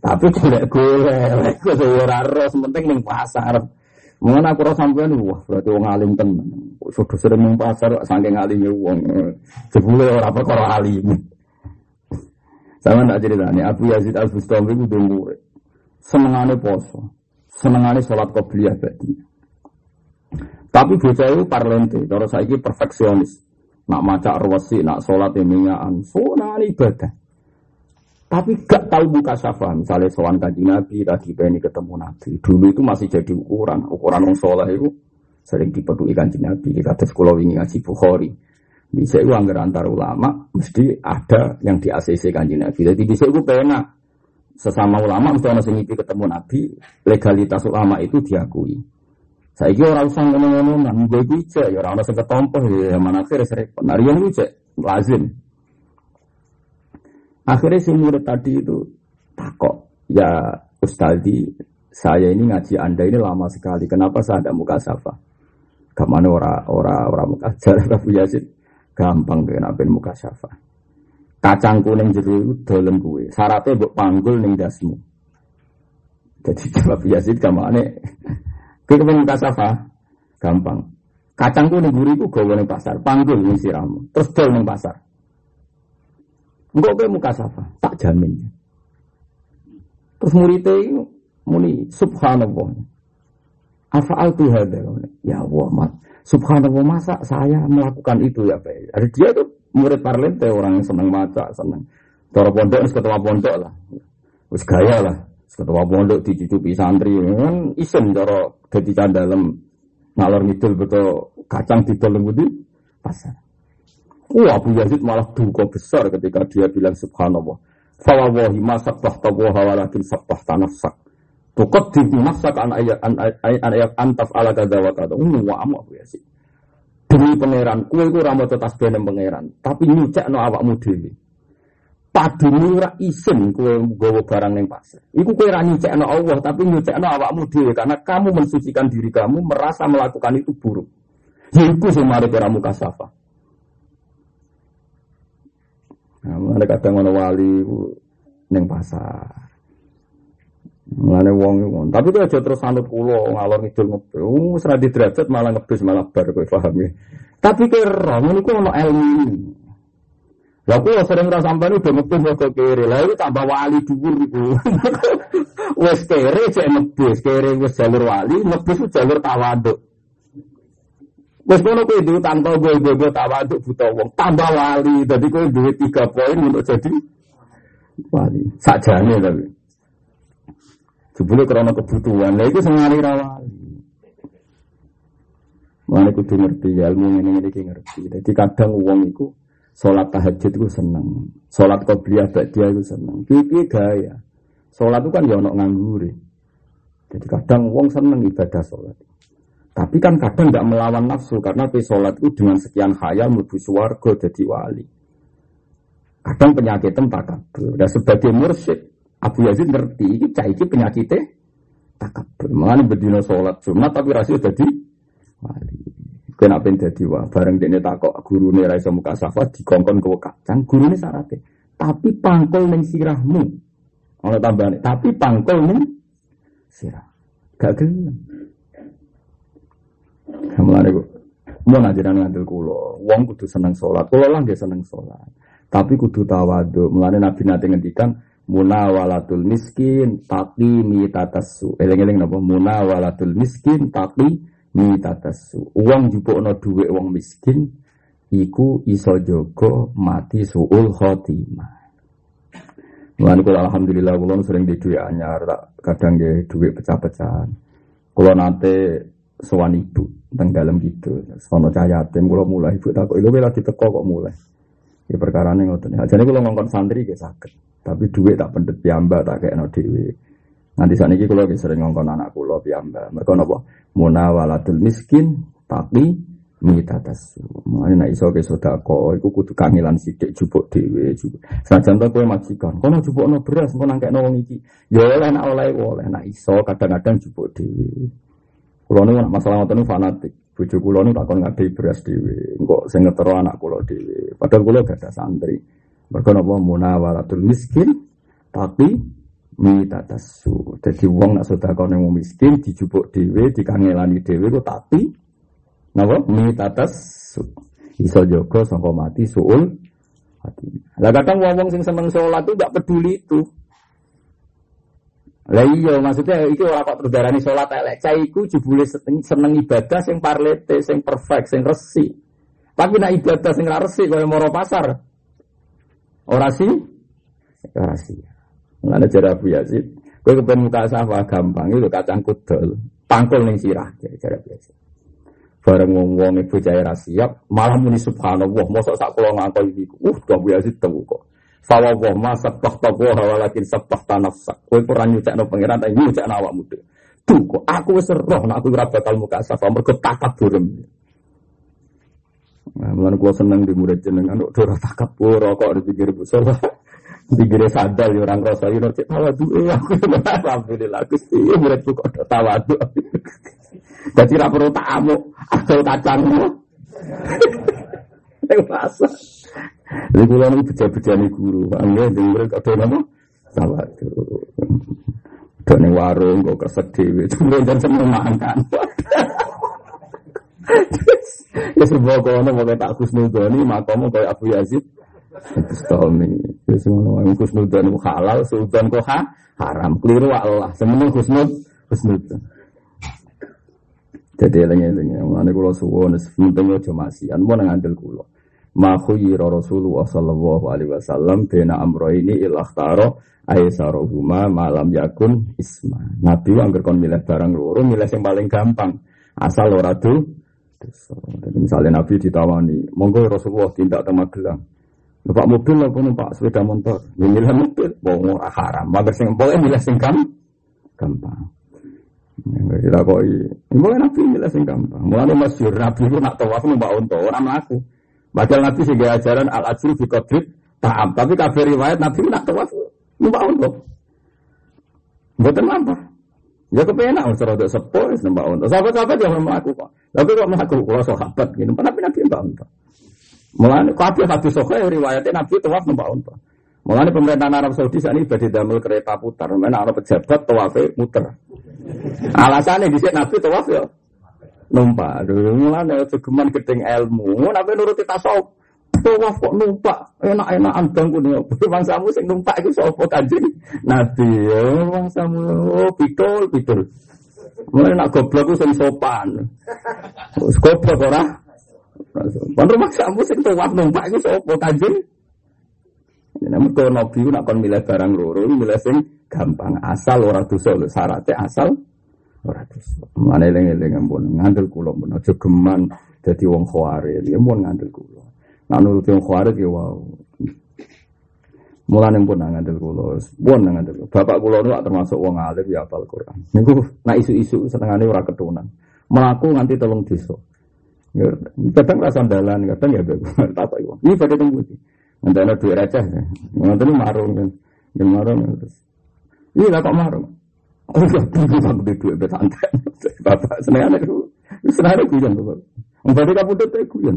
Tapi golek-golek, kok ora ora penting ning pasar. Mengenai aku rasa sampean wah berarti wong alim tenan. Sudah sering ning pasar saking alime wong. Jebule ora perkara alim. Sama tak ceritanya, Abu Yazid Al Bustami itu dulu senengane poso, senengane sholat qobliyah badi. Tapi bocah itu parlente, cara saiki perfeksionis. Nak maca arwasi, nak sholat emingaan, sunani ibadah. Tapi gak tahu buka syafa. Misalnya soal kaji Nabi, lagi pengen ketemu Nabi. Dulu itu masih jadi ukuran. Ukuran orang sholat itu sering dipeduli kanji Nabi. Di sekolah ini ngaji Bukhari. Bisa itu anggar antar ulama, mesti ada yang di ACC kanji Nabi. Jadi bisa itu pena sesama ulama mesti orang sengipi ketemu Nabi, legalitas ulama itu diakui. Saya kira orang usah ngomong-ngomong, nggak gue bisa, ya orang orang ketompoh, ya mana akhirnya serempet. Nah, yang itu lazim. Akhirnya si murid tadi itu takok, ya Ustadi, saya ini ngaji Anda ini lama sekali. Kenapa saya ada muka safa? Ke mana ora ora ora muka ajar Rabu Yazid? Gampang kenapa muka safa. Kacang kuning jeru itu dalam kue. Syaratnya buat panggul ning dasmu. Jadi Rabu Yazid ke mana? Kue kepen muka safa? Gampang. Kacang kuning gurih itu gawe pasar. Panggul ning siramu. Terus dol pasar. Enggak gue muka safa, tak jamin. Terus muridnya itu muni subhanallah. Afa'al tuh. Ya Allah, mat. Subhanallah masa saya melakukan itu ya Pak. Ada dia tuh murid parlente orang yang senang maca, senang. Cara pondok ketua pondok lah. Wis gaya lah. Ketua pondok dicucupi santri kan isen cara dadi dalam ngalor ngidul betul kacang di dalam budi pasar. Wah Abu Yazid malah duka besar ketika dia bilang subhanallah. Fawawahi ma sabbah tawaha walakin sabbah tanafsak. Tukot di nafsak an ayat an ayat antaf ala kada wa kada. Ini wa amu Abu Yazid. Demi pangeran, kue itu ramu tetas benem pangeran. Tapi nyucek no awakmu dewi. Padune ora isin kue gowo barang neng pasar. Iku kue ra nyucek no Allah, tapi nyucek no awakmu dewi. Karena kamu mensucikan diri kamu, merasa melakukan itu buruk. Yiku semari keramu kasafah. Nah, mulane kadang ana wali ning pasar. Mulane wong iku. Tapi itu aja terus anut kula ngalor ngidul ngebel. Wis ra malah ngebis malah bar kowe paham ya. Tapi kira ngono iku ilmu. Lah kula sering ra sampean udah ngebis kok kere. Lah itu tambah wali dhuwur iku. Wes kere cek ngebis, kere wis jalur wali, ngebis jalur tawaduk. Wes kono kowe duwe tanpa gue tawaduk buta wong, tambah wali. Dadi kowe duwe tiga poin untuk jadi wali. Sakjane tapi. Jebule karena kebutuhan. Lah iku sing ra wali. Kudu ngerti ilmu ini ngerti. Jadi kadang uang itu sholat tahajud itu seneng, sholat qobliyah dia itu seneng. Pipi gaya. Sholat itu kan ya ono nganggur. Jadi kadang uang seneng ibadah sholat. Tapi kan kadang tidak melawan nafsu karena sholat itu dengan sekian khayal menuju suwargo jadi wali. Kadang penyakit takabur. Dan sebagai mursyid, Abu Yazid ngerti ini cah ini penyakitnya takabur. Mengenai berdina sholat Jumat tapi rasio jadi wali. Kena apa jadi wah bareng dia takok guru nih raisa muka safa dikongkon ke kacang guru nih syaratnya. Tapi pangkol neng sirahmu. Ono tambahan. Tapi pangkol neng sirah. Gak gelem. Mulane kok mau ngajaran ngantil kulo, wong kudu seneng sholat. Kulo lah dia seneng sholat. Tapi kudu tawadu. Mulane Nabi nanti ngendikan munawalatul miskin tapi mitatasu. Eleng-eleng napa munawalatul miskin tapi mitatasu. Uang jupukno dhuwit wong miskin iku iso jogo mati suul khotimah. Mulane kula alhamdulillah kula sering di duit anyar, tak kadang di duit pecah-pecahan. Kula nate sowan ibu teng dalam gitu. Sono cahaya yatim kula mulai ibu takut, "Lho lagi teko kok mulai?" Ya perkara ning ngoten. Jadi kula ngongkon santri ge sakit. Tapi duit tak pendet piyambak tak kekno dhewe. Nanti saat ini kalau sering ngongkon anak kulo piyambak. Mereka nopo munawalatul miskin tapi mita tasu. Mana nak iso ke sodako, iku kudu kangelan sidik jupuk dewe. Senajan to kowe majikan, kono no beras, mau nangkek wong iki. Ya oleh nak oleh oleh nak iso kadang-kadang jupuk dewe. Kulo nu masalah ngoten fanatik. Bojo kulo nu takon ngadei beras dewe. Engko sing anak kulo dewe. Padahal kulo gak ada santri. Mergo napa munawaratul miskin tapi mita tasu. Jadi wong nak sodako ning miskin dijupuk dhewe, dikangelani dhewe ku tapi Napa? Mitatas iso jaga sangka mati suul hati. Lah kadang wong sing seneng sholat itu gak peduli itu. Lah iya maksudnya iki ora kok terdarani sholat elek. Cah iku seneng ibadah sing parlete, sing perfect, sing resi. Tapi nak ibadah sing resi kaya moro pasar. Ora sih? Ora sih. Ngene cara Abu Yazid, kowe kepen muka sawah gampang itu kacang kudel, pangkul ning sirah cara Abu Yazid. Bareng wong wong ibu jaya siap, malah muni subhanallah, mosok sak kula ngangkol iki. Uh, kok biasa tahu kok. Sawa wah ma sabah tawa walakin sabah tanafsak. Kowe ora nyucakno pangeran tapi nyucakno awakmu dhewe. Tuh kok aku wis roh nek aku ora bakal muka safa mergo takabur. Nah, mulane kula seneng di murid jenengan kok ora takabur kok dipikir bu Dikira sadar ya orang rasa ini cek tawadu aku alhamdulillah Gusti muridku kok tawadu. Jadi ra perlu tak amuk, asal kacang. Yang rasa. Jadi kula niku beja-bejane guru, angge dengar kado nama salah itu. Dene warung kok kesek dhewe, cuma dan seneng makan. Ya sebuah kono mau tak kusnudoni, makamu kayak Abu Yazid. Bustami. Ya semono wong kusnudon halal, sultan kok haram. Keliru Allah. Semono kusnud, kusnudon. Jadi eling-eling, mengenai kulo suwon, penting aja masian, mau ngandel kulo. Ma khuyira Rasulullah sallallahu alaihi wasallam ini ilah taro aisarohuma malam yakun isma. Nabi angger kon milih barang loro, milih yang paling gampang. Asal ora misalnya Nabi ditawani, monggo Rasulullah tindak temagelang. Numpak mobil apa numpak sepeda motor? Ya milih mobil, mau haram. Mager sing boleh milih sing gampang. Kita kok Mulai nabi ini sing gampang. Mulai masyur nabi itu nak tawaf numpak unta orang melaku. Padahal nabi sih ajaran al ajru fi qadrit ta'am. Tapi kafir riwayat nabi nak tawaf numpak unta. Bukan apa? Ya kepenak usah rada sepo wis numpak unta. Sahabat-sahabat yang melaku kok. Tapi kok melaku kalau sahabat gitu. Tapi nabi numpak. Mulai kabeh hadis sahih riwayatnya nabi tawaf numpak unta. Mulai pemerintahan Arab Saudi saat ini badi damel kereta putar. Mana ada pejabat tawafe muter. Alasannya di sini Nabi tawaf ya numpak. Dulu mulai ada geman gedeng ilmu. Nabi nuruti tasawuf. Tawaf kok numpak. Enak-enakan bangku nih. Bangsamu sing numpak itu sopo kanjeng. Nabi ya bangsamu. Oh pitul pitul. Mulai nak goblok itu sing sopan. Goblok ora. Pan rumah kamu sing tawaf numpak itu sopo kanjeng. Namun kalau Nabi nak kon milih barang loro, milih sing gampang asal ora dosa lho syaratnya asal ora dosa. Mana eling-eling ampun ngandel kula pun aja geman dadi wong khawarij, ya mun ngandel kula. Nak nurut wong khawarij ya wow. Mulane pun ngandel kula, pun ngandel. Bapak kula nu termasuk wong alim ya hafal Quran. Niku nak isu-isu senengane ora ketunan. Melaku nganti tolong desa. Ya, kadang rasa dalan, kadang ya tak tahu. Ini pada tunggu sih. Nanti ada duit receh. Nanti ini marung kan. Yang marung terus. Iya kok marung. Oh iya, tinggi aku di duit betanten. Bapak seneng anak itu. Seneng anak kuyan bapak. Berarti kamu tuh teh kuyan.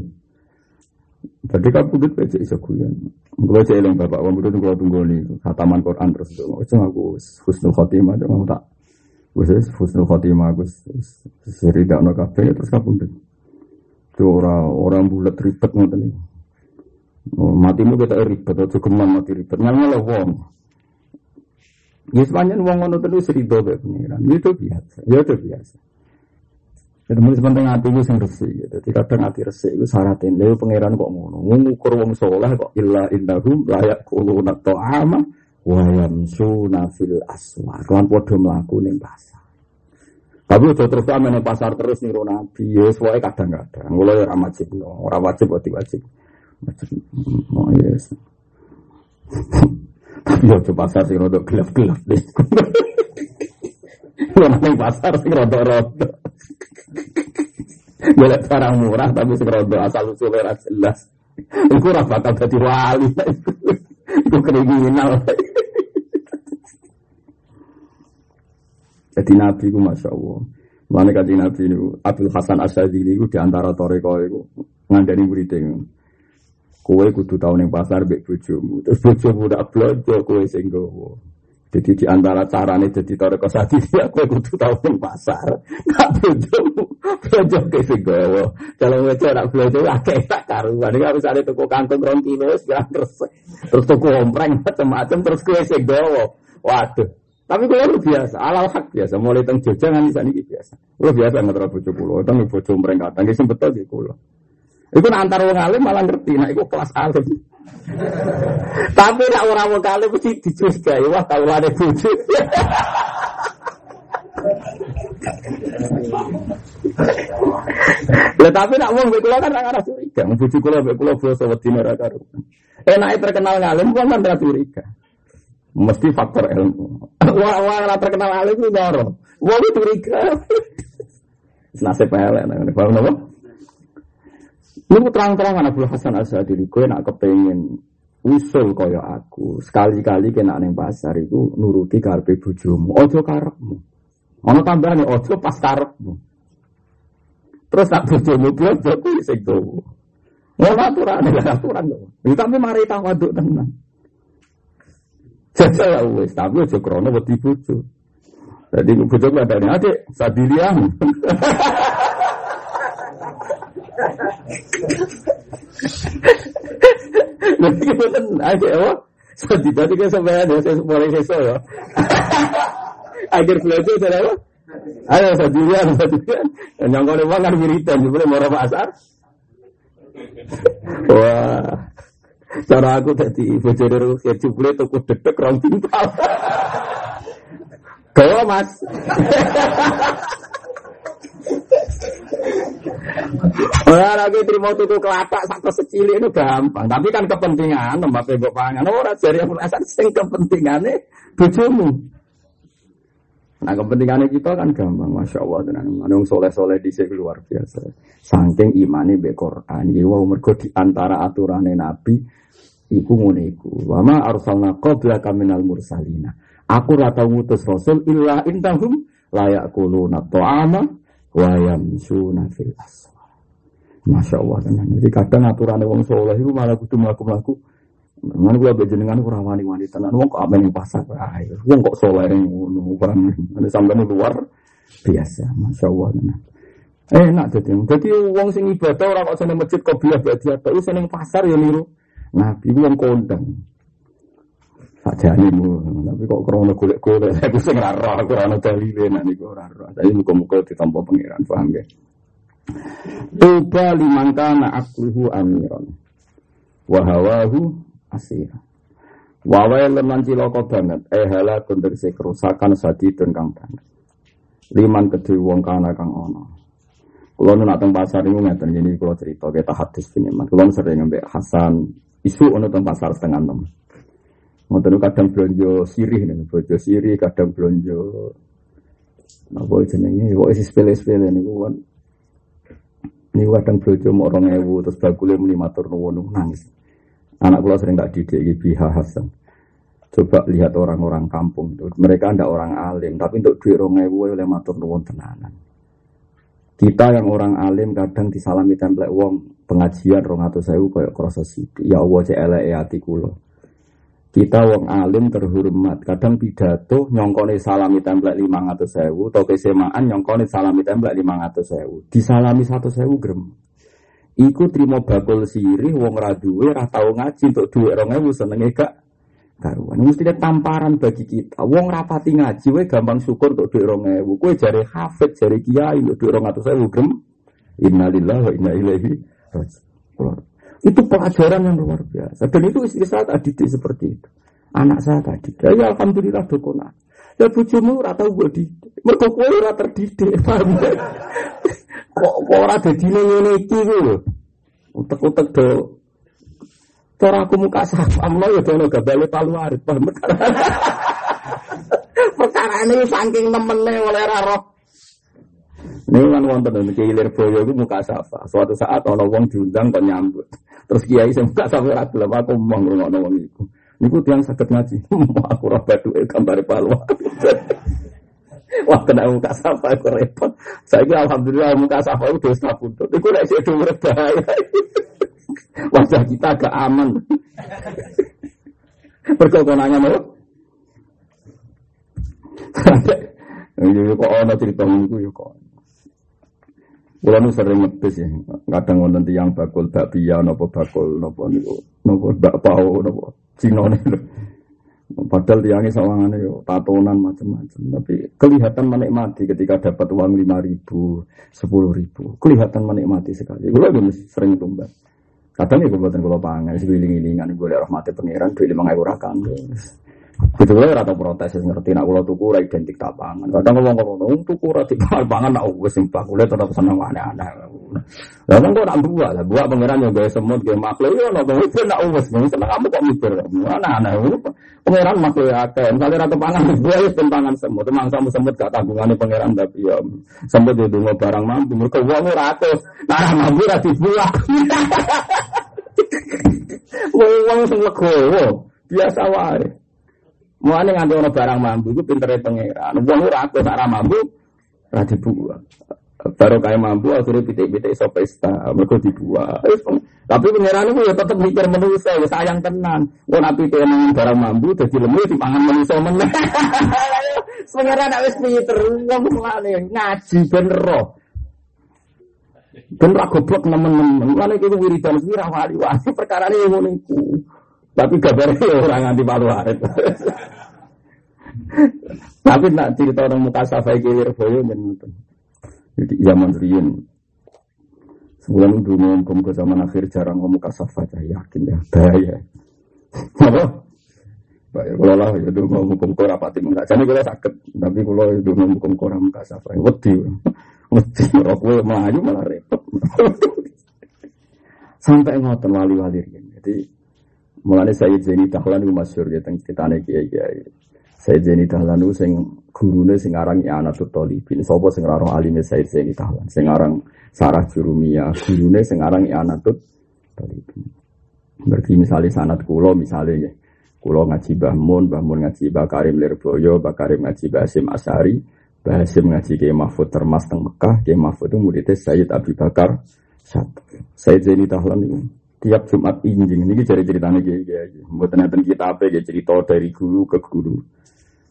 Berarti kamu tuh teh iso kuyan. Kalau saya eling bapak, kamu tuh kalau tunggu nih khataman Quran terus itu. Itu aku husnul khotimah, cuma tak. Gue husnul khotimah, gue seridak no kafe terus kamu tuh. Itu orang orang bulat ribet ngoten. Oh, matimu kita ribet, atau geman mati ribet. Nyalah wong. Ya sepanjang wong ngono terus rido be pengiran. Itu biasa. Ya itu biasa. Jadi mulai sepenting hati gue sing resik. Jadi kadang hati resik itu syaratin. Lalu pangeran kok ngono. Ngukur wong soleh kok illa indahum layak kulu nato ama wayam sunafil aswa. Kelan podo melaku nih pasar. Tapi udah terus kami nih pasar terus nih nabi. Ya sesuai kadang-kadang. Mulai orang wajib, orang wajib, wajib wajib. Wajib. Oh yes. Tapi yo coba pasar sing rada gelap-gelap deh. Yo nang pasar sing rada-rada. Golek barang murah tapi sing rada asal usule ora jelas. Iku ora bakal dadi wali. Iku kriminal. Jadi Nabi ku Masya Allah. Mana kaji Nabi ini, Abdul Hasan Asyadili itu di antara toreko itu ngandani muridnya. Kue kudu tau ning pasar mbek bojomu. Terus bojomu ndak blonjo kue sing gowo. Jadi di antara carane jadi toreko sadi ya kue kudu tau ning pasar. Kak bojomu blonjo ke sing gowo. Kalau wedo nak blonjo akeh tak karuan. Iki harus ada toko kangkung rong kilo wis terus terus toko ompreng macam-macam terus kue sing gowo. Waduh. Tapi kalau lu biasa, alal hak biasa, mulai teng Jogja nganti saat ini biasa. Lu biasa nggak terlalu bojo kulo, teng bojo mereka, tanggi sempet di kulo. Itu antar wong alim malah ngerti, nah itu kelas alim. Tapi nak orang wong alim mesti dicurigai, wah kalau ada bojo. Ya tapi nak wong kula kan ora curiga, bojo kula kula basa wedine ora karo. Enake terkenal ngalim wong kan ora curiga. Mesti faktor ilmu. Wah, wah, terkenal alim ku loro. Wong curiga. Nasib elek nang paham napa? Lu terang-terangan Abdul Hasan Asadili, kowe nak kepengen usul kaya aku, sekali-kali kena neng pasar itu nuruti karpe bojomu, ojo karepmu. Ana tambahane ojo pas karepmu. Terus tak bojomu bojo kuwi sing tuwa. Ora aturan, aturan tapi mari tawaduk tenan. Jajal ya wis, tapi ojo krono wedi bojo. Jadi bojo ada nih, adik, sadilian. Nanti kita aja ya, so tadi kan sampai ada saya mulai seso ya. Akhir belajar saya apa? Ayo sendirian, sendirian. Yang kau uang kan wiridan, sebenarnya mau pasar. Wah, cara aku tadi bocor ke jubli tuku dedek rong timpal. Kau mas. Ora lagi terima tuku kelapa satu secili itu gampang, tapi kan kepentingan tempat pebok pangan. Ora jari merasa sing kepentingannya bojomu. Nah kepentingannya kita kan gampang, masya Allah tenan. Manung soleh soleh di sini luar biasa. Saking imani be Quran, ya wow mergo di antara aturan Nabi, iku ngono iku. Wama arsalna qabla kaminal mursalina. Aku rata ngutus rasul illa intahum layak kuluna to'ama wayam suna fil. Masya Allah tenan. Jadi kadang aturan wong soleh itu malah kudu melaku. Mana gue bejenengan kurang wani wani tenan. Wong kok apa yang pasar? Ayo, wong kok soleh yang ngono. Ada sampai luar biasa. Masya Allah tenan. Eh, enak jadi. Jadi wong sing ibadah orang kok seneng masjid kok biar berarti apa? seneng pasar ya niru. Nabi wong kondang. Sajane mu, tapi kok krono golek-golek aku sing ora roh, aku ora ono dalile nek niku ora roh. Tapi muga-muga ditampa pangeran, paham ya? Tuba liman kana akluhu amiron. Wa hawahu asira. Wa leman cilaka banget, eh halakun tegese kerusakan sadidun kang banget. Liman kedhe wong kana kang ana. Kulo nu teng pasar niku ngeten gini kulo cerita kita hadis ini. Kulo sering ngembek Hasan isu ono teng pasar setengah enam. Ngoten kadang belanja sirih nih, belanja sirih, kadang belanja apa jenenge, kok isi sepele-sepele niku kan. Ini kadang belanja mau orang ewu terus bagulnya muni matur nuwun nangis. Anak kula sering tak didik biha Hasan. Coba lihat orang-orang kampung itu, mereka ndak orang alim, tapi untuk duit ewu oleh matur nuwun tenanan. Kita yang orang alim kadang disalami template wong pengajian rong atau saya kayak kroso Ya Allah cek elek hati. Kita wong alim terhormat, kadang pidato nyongkone salami template lima ratus sewu, atau kesemaan nyongkone salami template lima ratus sewu, disalami satu sewu grem. Iku trimo bakul sirih wong ra duwe ra tau ngaji untuk duwe 2000 senenge gak karuan. Tamparan bagi kita. Wong rapati ngaji we gampang syukur untuk duwe 2000. Kowe jare hafid, jare kiai untuk duwe 200.000 grem. Innalillahi wa inna ilaihi raji'un. Itu pelajaran yang luar biasa. Dan itu istri saya tadi seperti itu. Anak saya tadi. Ya, ya alhamdulillah dokona. Ya bojomu ora tau mbok didik. Mergo kowe ora terdidik, paham ya? Kok ora dadi ngene iki ku lho. Utek-utek do cara aku muka safam lo ya dono gabale palu arit, paham? Ini saking temene oleh ora roh. Ini kan wonten nek ilir boyo iku muka safa. Suatu saat ana wong diundang kok nyambut. Terus kiai sing muka safa ora gelem aku omong ngrungokno wong iku. Niku tiang sakit ngaji. aku ora bathuke gambar palu. Wah kena muka safa aku repot. Kira alhamdulillah muka safa itu dosa putut. Itu nek sik dhuwur bahaya. Wajah kita agak aman. Perkokonannya mau. Iya kok ana cerita niku ya kok. Kula nu sering ngetes ya, kadang wonten tiyang bakul bakpia napa bakul napa niku, napa bakpao napa Cina niku. Padahal tiangnya sawangannya yo tatonan macam-macam, tapi kelihatan menikmati ketika dapat uang lima ribu, sepuluh ribu, kelihatan menikmati sekali. Gue lagi sering tumbas. Kadang ya gue kalau pangan, sebiling-ilingan gue lihat rahmati pangeran, gue lima euro rakan. Gitu lah rata protes ngerti nak kula tuku ora identik tak pangan. Kadang ngomong ngomong tuku ora pangan nak wis sing bakule tetep seneng aneh-aneh. Lah kan kok nak buat lah, buat pangeran yo gawe semut gawe makhluk yo ono wis nak wis seneng kamu kok mikir. Aneh-aneh. Pangeran makhluk ya akeh. Misale rata pangan buat wis pangan semut. Emang kamu semut gak tanggungannya pangeran tapi ya semut yo dungo barang mampu mergo wong ora atus. Nah mampu ra dibuat. Wong sing legowo biasa wae. Mulane nganti ono barang mampu iku pintere pangeran. Wong ora aku sak mampu ora dibuat. Baru kayak mampu akhirnya pitik-pitik iso pesta, dibuat. Tapi pangeran itu ya tetap mikir manusia, ya sayang tenan. Kau nabi pengen barang mampu, jadi lemu di pangan manusia meneh. Pangeran nak wis pinter, wong ngaji ben roh. Ben ra goblok nemen-nemen. Mulane iki wiridan sira wali-wali perkara ini ngono iku. Tapi kabarnya orang nganti palu arit. Tapi nak cerita orang muka safai kilir boyo menonton. Jadi zaman riyen sebulan dulu ngomong ke zaman akhir jarang ngomong kasafah saya yakin ya bahaya. Apa? Baik, kalau lah ya dulu ngomong ke rapati enggak. Jadi kalau sakit, tapi kalau itu ngomong ke orang muka safai, wedi, wedi, gue melayu malah repot. Sampai ngotot wali-wali Jadi Mulane saya Zaini Dahlan itu masyhur ya tentang ceritane kiai kiai. Saya Zaini Dahlan itu sing gurune sing aran I'anatul Talibin. Sapa sing ora alime Said Zaini Dahlan. Sing aran Sarah Jurumia, gurune sing aran I'anatul Talibin. Berarti misalnya sanat kulo misalnya ya. Kulo ngaji Mbah Mun, Mbah Mun ngaji Mbah Karim Lirboyo, Mbah Karim ngaji Mbah Asari, Mbah ngaji Kiai Mahfud Termas teng Mekah, Kiai Mahfud itu muridnya Sayyid Abi Bakar satu. Sayyid Zaini Dahlan itu tiap Jumat injing ini cari ceritanya kayak gini buat nanti kita apa ya cerita dari guru ke guru.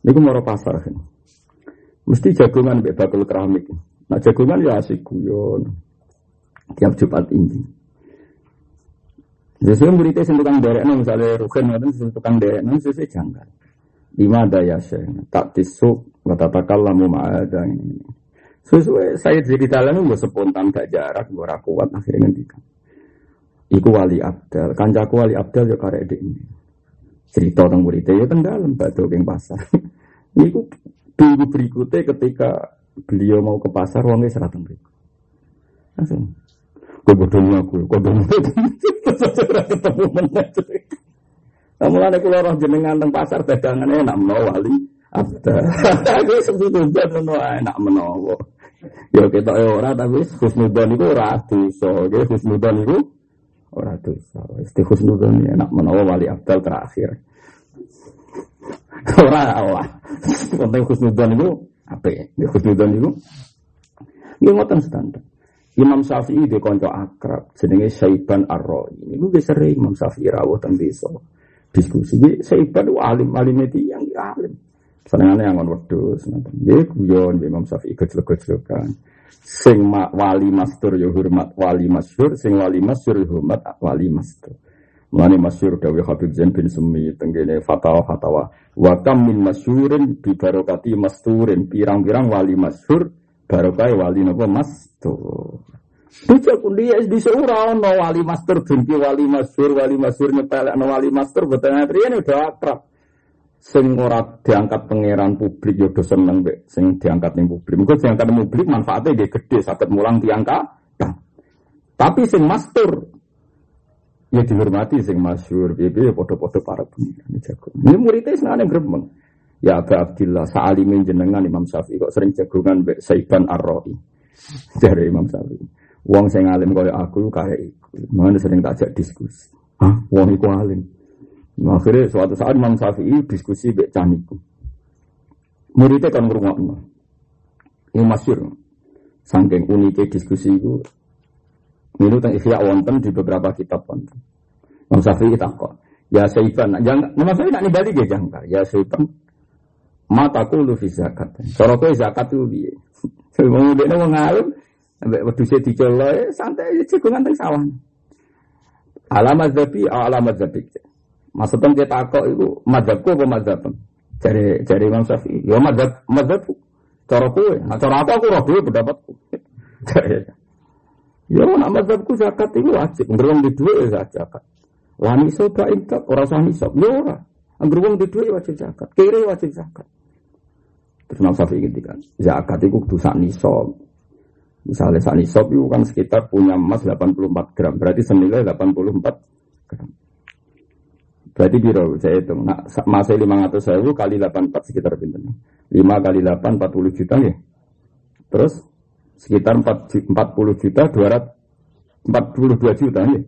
Ini mau pasar kan mesti jagungan bakal keramik. Nah jagungan ya asik guyon. Tiap Jumat injing sesuai muridnya sing tukang derek misalnya rugen nanti sing tukang derek nanti sesuai janggal. Lima daya sih tak tisuk kata takal lamu ada ini sesuai saya jadi dalam gue spontan gak jarak gue kuat akhirnya ngendikan Iku wali abdal, kancaku wali abdal ya karek ini. Cerita tentang muridnya ya tenggelam batu keng pasar. Iku minggu berikutnya ketika beliau mau ke pasar, uangnya serat berikut. Langsung. Gue bodoh aku, gue bodoh ketemu mana Kamu ada keluar roh jenengan teng pasar dagangannya enak menawa wali abdal. Aku sebetulnya enak menawa. Ya kita ora tapi khusnudan itu ora dosa, khusnudan itu Orang dosa. Isti husnudon enak menawa wali abdal terakhir. Orang Allah. Penting husnudon itu apa ya? Husnudon itu ini ngoten standar. Imam Syafi'i di konco akrab jenenge Saiban Ar-Rawi. Ini gue sering Imam Syafi'i rawuh teng desa. Diskusi. Saiban itu alim alim itu yang alim. Senengane angon wedhus ngoten. Nggih guyon Imam Syafi'i gejlok-gejlokan. Sing ma, wali mastur ya hormat wali masyhur, sing wali masyhur ya hormat wali mastur. Mulane masyhur dawe Habib Zain bin Sumi tenggene fatwa-fatwa. Wa kam min masyhurin bi masturin. Pirang-pirang wali masyhur barokah wali napa mastur. Bocah kundi di seura ono wali master jengki wali masyhur wali masyhur nyepelekno wali master boten riyen udah akrab. Sing ora diangkat pangeran publik yo do seneng mbek sing diangkat ning publik. Mengko diangkat ning publik manfaatnya dia gede saged mulang diangkat. Tapi sing master ya dihormati sing masyhur piye ya padha-padha para pengiran jago. Ini muridnya senane gremeng. Ya Aba Abdillah sa'alimin jenengan Imam Syafi'i kok sering jagungan mbek Saiban Ar-Ra'i. Dari Imam Syafi'i. Wong sing alim kaya aku kaya iku. Mana sering tak ajak diskusi. Hah, wong iku alim. Akhirnya suatu saat Imam Syafi'i diskusi mbek caniku. Muridnya kan ngrungokno. Ini masyur. Saking uniknya diskusi itu. Ini tentang ikhya wonten di beberapa kitab wonten. Imam Syafi'i kok. Ya Saiban, jangan, Imam Syafi'i nak nibali dia jangkar. Ya Saiban, mataku lu fi zakat. Cara kowe zakat itu piye? Wong dekne wong alim, Ambek wedhuse dicolok santai jagungan teng sawah. Alamat zabi alamat zabi. Maksudnya kita takok itu madzhabku apa madzhab? Cari cari Imam Syafi'i. Ya madzhab madzhabku. Cara kowe, nah cara apa aku roh dhewe ya nak madzhabku zakat itu wajib. Ngerung di dhuwit ya zakat. Wani soba intak ora usah nisab. Ya ora. Ngerung di dhuwit wajib zakat. Kiri wajib zakat. Terus Imam Syafi'i ngendikan, zakat itu kudu sak nisab. Misalnya saat nisab itu kan sekitar punya emas 84 gram, berarti senilai 84 gram. Berarti biro saya hitung. Nah, masih 500 ribu kali 84 sekitar pinter. 5 kali 8 40 juta ya. Terus sekitar 4, 40 juta 200 42 juta ya.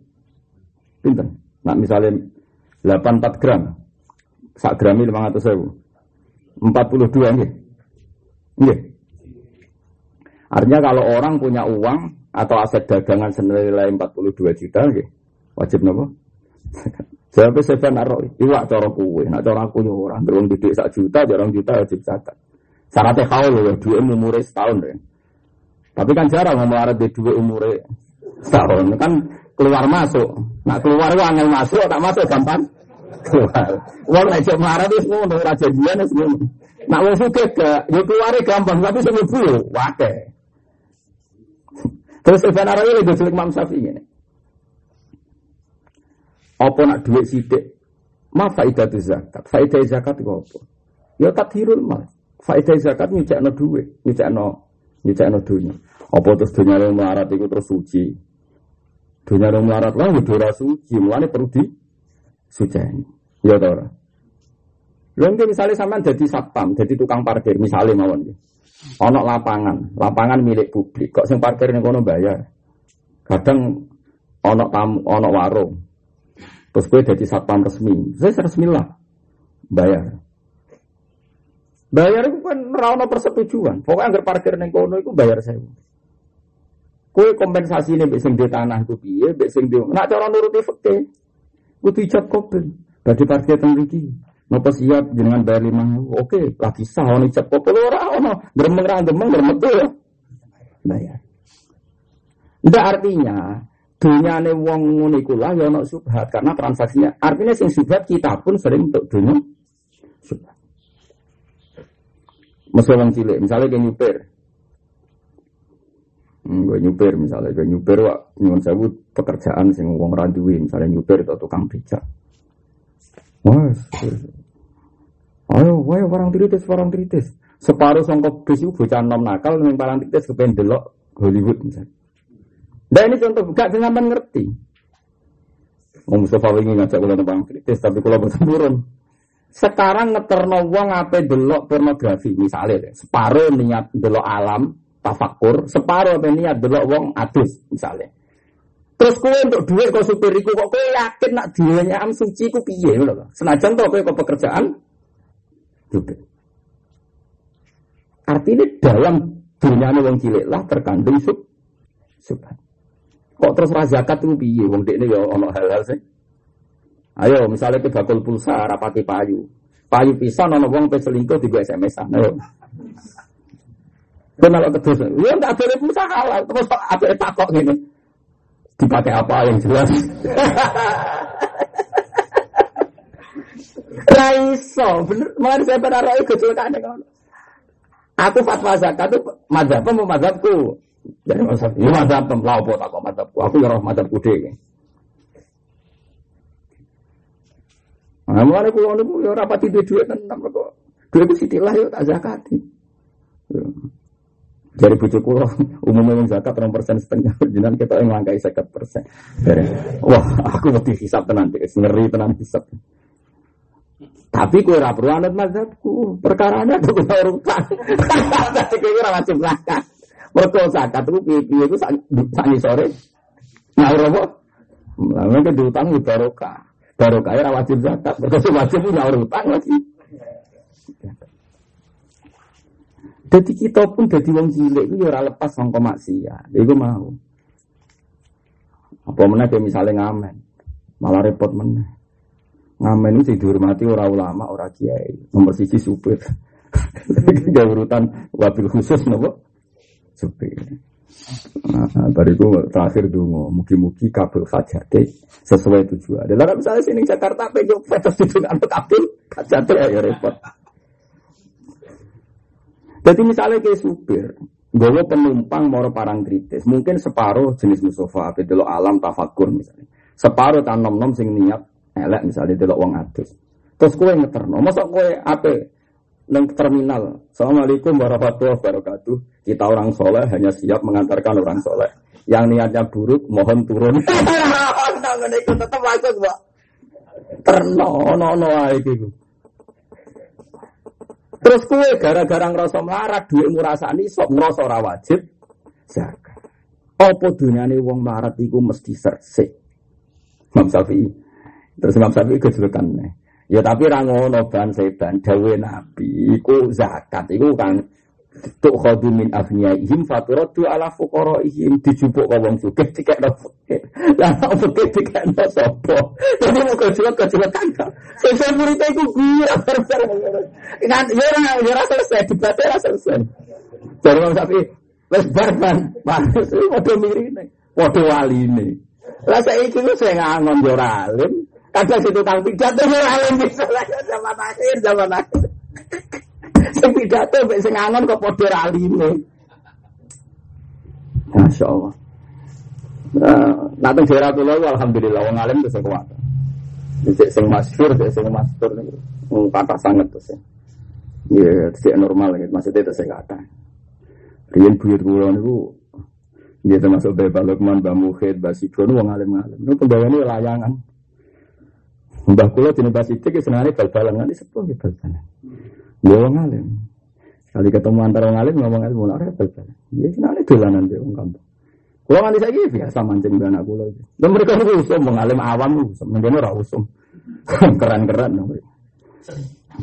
Pinter. Nah misalnya 84 gram. Sak grami 500 ribu. 42 ya. Iya. Artinya kalau orang punya uang atau aset dagangan senilai 42 juta, gitu, wajib nopo. Saya naruh iwak cara kue, nak cara aku yo orang beruang didik sak juta, jarang juta wajib zakat. Syaratnya kau loh, dua umure setahun deh. Tapi kan jarang ngomong di dua umure setahun, kan keluar masuk. Nak keluar angel masuk, tak masuk gampang keluar. Uang aja marah itu semua, raja dia semua. Nak suka ke, ya keluarnya gampang, tapi semua bulu, wakai. Terus Ibn Arabi lagi jelek Imam ini. Apa nak duit sidik? Ma faidah itu zakat. Faidah zakat itu apa? Ya tathirul mal. Faidah zakat nyucak no duit, nyucak no nyucak no dunia. Apa terus dunia yang melarat itu terus suci? Dunia yang melarat lah, udah suci. Mulanya perlu di suci. Ya tau Lalu misalnya sampean jadi satpam, jadi tukang parkir, misalnya mawon. Ono lapangan, lapangan milik publik. Kok sing parkir ning kono bayar. Kadang ono tamu, ono warung. Terus gue jadi satpam resmi. Saya resmi lah. Bayar. Bayar itu kan rano persetujuan. Pokoknya agar parkir ning kono itu bayar saya. Kue kompensasi ini besing di tanah itu piye, besing di. Nak cara nuruti fakta. Kudu ijab kopel. Bagi parkir teng Napa siap dengan bayar lima Oke, lagi sah ono ijab kopel ora ono. Gremeng ra gremeng gremet ya. Bayar. Ndak artinya dunyane wong ngono iku lah ya subhat karena transaksinya artinya sing subhat kita pun sering untuk dunia subhat. Mesra wong cilik, misalnya kayak nyupir. Hmm, gue nyupir misalnya, gue nyupir wak nyuwun sewu pekerjaan sing wong randuwi, misalnya nyupir atau tukang becak. Wah, ayo, ayo orang kritis, orang kritis. Separuh songkok bis itu bocah nom nakal, yang paling kritis kepengen delok Hollywood misalnya. Nah ini contoh, gak sampai ngerti. Om Mustafa ingin ngajak kula nembang kritis, tapi kalau boten. Sekarang ngeterno wong apa delok pornografi misalnya, separuh niat delok alam, tafakur, separuh apa niat delok wong adus misalnya. Terus kue untuk duit kau supiriku kok kue yakin nak duitnya am suci ku piye loh. Senajan tau kue kau pekerjaan juga. Artinya dalam dunia wong cilik lah terkandung sub subhat. Kok terus razakat itu piye wong ini ya ono hal-hal sih. Ayo misalnya ke bakul pulsa rapati payu. payu pisan ana wong pe selingkuh digo SMS-an. Ayo. Kenal terus, ya enggak boleh pulsa halal, terus apa takok ngene. Dipakai apa yang jelas? Raiso, bener. Mulai saya pada roh kecelakaan kan. Aku fatwa zakat itu mazhab apa mazhabku. Jadi mazhab, ini mazhab lah apa tak mazhabku. Aku ya roh mazhabku deh. Nah, mulai kulo niku ya ora pati duwe dhuwit tenan kok. Dhuwit sitilah yo tak zakati. Jadi bujuk kulo umumnya yang zakat orang persen setengah jinan kita yang langkai sekat persen. Wah, aku mesti hisap tenan, ngeri tenan hisap. Tapi kue ora perlu anut mazhabku. Perkaranya tuh kue urutan. Tapi kue ora wajib zakat. Mergo zakat itu piye-piye sangi sore. Nyaur apa? Lalu kan diutang di barokah. Barokah ora wajib zakat. Mergo wajib nyaur utang lagi. Jadi kita pun jadi wong cilik itu ya ora lepas sangka maksiat. Iku mau. Apa meneh misalnya ngamen. Malah repot meneh. Ngamen itu dihormati orang ulama, orang kiai. Nomor sisi supir. Gak urutan wabil khusus nopo supir. Nah, bariku terakhir dulu, mugi-mugi kabel fajate sesuai tujuan. Dalam misalnya sini Jakarta pegang fetus itu nggak kabel fajate ya repot. Jadi misalnya kayak supir, gue penumpang mau parang kritis, mungkin separuh jenis musofa, lo alam tafakur misalnya, separuh tanom nom sing niat elek misalnya delok wong adus. Terus kue ngeterno, masa kue ape neng terminal. Assalamualaikum warahmatullahi wabarakatuh. Kita orang soleh hanya siap mengantarkan orang soleh. Yang niatnya buruk mohon turun. Tetap. Terno, no, no, gitu. Terus kue gara-gara ngerasa melarat, duit murasani, sok ngerasa ora wajib. Zakat. Apa dunyane wong melarat iku mesti sersik. Imam Syafi'i. Terus Imam Syafi'i kejelekan nih. Ya tapi rangono ban seban dawe nabi iku zakat iku kan tuk khodu min ihim faturatu ala ihim dijupuk ke wong sugih dikekno fakir. Lah fakir dikekno sapa? Mau kejelek kejelek kan. Selesai muridnya iku gue barbar. Kan ya ora ya ora selesai debat ora selesai. Jadi Imam Syafi'i wis bar ban. Wis padha mirine, padha waline. Lah saiki sing ngangon yo alim, Kadang situ kang pidato alim bisa zaman akhir zaman akhir. Sing pidato mek sing angon kok padha ra alime. Masya Allah. Nah, nanti daerah pulau alhamdulillah wong alim itu kuat. Jadi sing masyhur, sing masyhur niku kata sangat tuh sih. Ya, sih normal gitu. Maksudnya itu saya kata. Rian buyut kula niku dia termasuk Bapak Lukman, Mbak Mukhid, Mbak Sikron, wong alim-alim. Itu pembawaannya layangan. Mbah kula jeneng Basidik senengane bal-balan nganti sepuh nggih bal-balan. Ya wong alim. Sekali ketemu antara wong alim ngomong ilmu ora bal-balan. Ya senengane dolanan be wong kampung. Kula nganti saiki biasa mancing mbak anak kula iki. Lha mereka niku usum wong alim awam usum, mendene ora usum. Keren-keren mereka.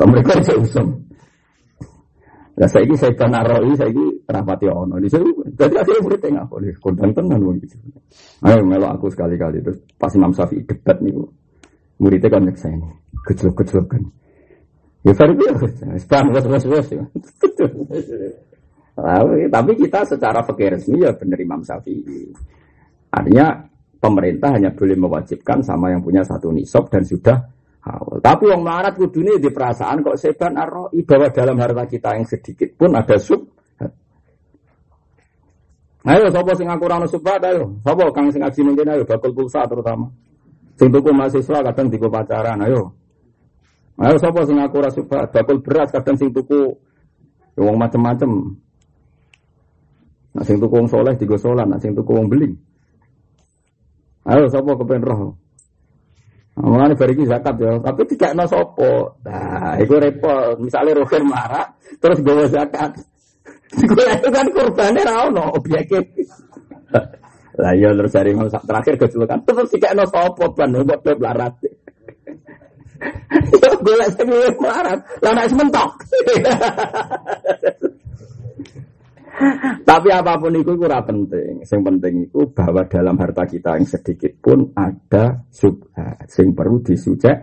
Mereka itu usum. Lah saiki saya kan aroi saiki rapati ono. Di situ dadi akhirnya murid tengah boleh kondang tenan wong iki. Ayo melok aku sekali-kali terus pas Imam Syafi'i debat niku muridnya kan nyeksa ini kecil-kecil kan ya itu ya sekarang bos bos bos tapi kita secara fakir resmi ya benar Imam Syafi'i artinya pemerintah hanya boleh mewajibkan sama yang punya satu nisab dan sudah awal. Tapi yang melarat kudune di perasaan kok seban arroi bahwa dalam harta kita yang sedikit pun ada sub. Ayo, sopo sing aku rano subhat, ayo. Sopo kang sing ngaji ayo bakul pulsa terutama. Sing tuku mahasiswa kadang diku pacaran, ayo. Ayo sapa sing aku ora suka bakul beras kadang sing tuku ya wong macem-macem. Nah sing tuku wong soleh digo solan, nah sing tuku wong beli. Ayo sapa kepen roh. Bari iki zakat ya, tapi tidak no sopo. Nah, itu repot. Misalnya rohir marah, terus gawa zakat. Itu kan kurbannya ra ono objeknya. Lah iya terus dari mau terakhir kecelakaan kayak no sopo ban buat klub larat. Ya golek sing larat, lah nek mentok. Tapi apa pun itu kurang penting. Yang penting itu bahwa dalam harta kita yang sedikit pun ada subhat. Yang perlu disujek.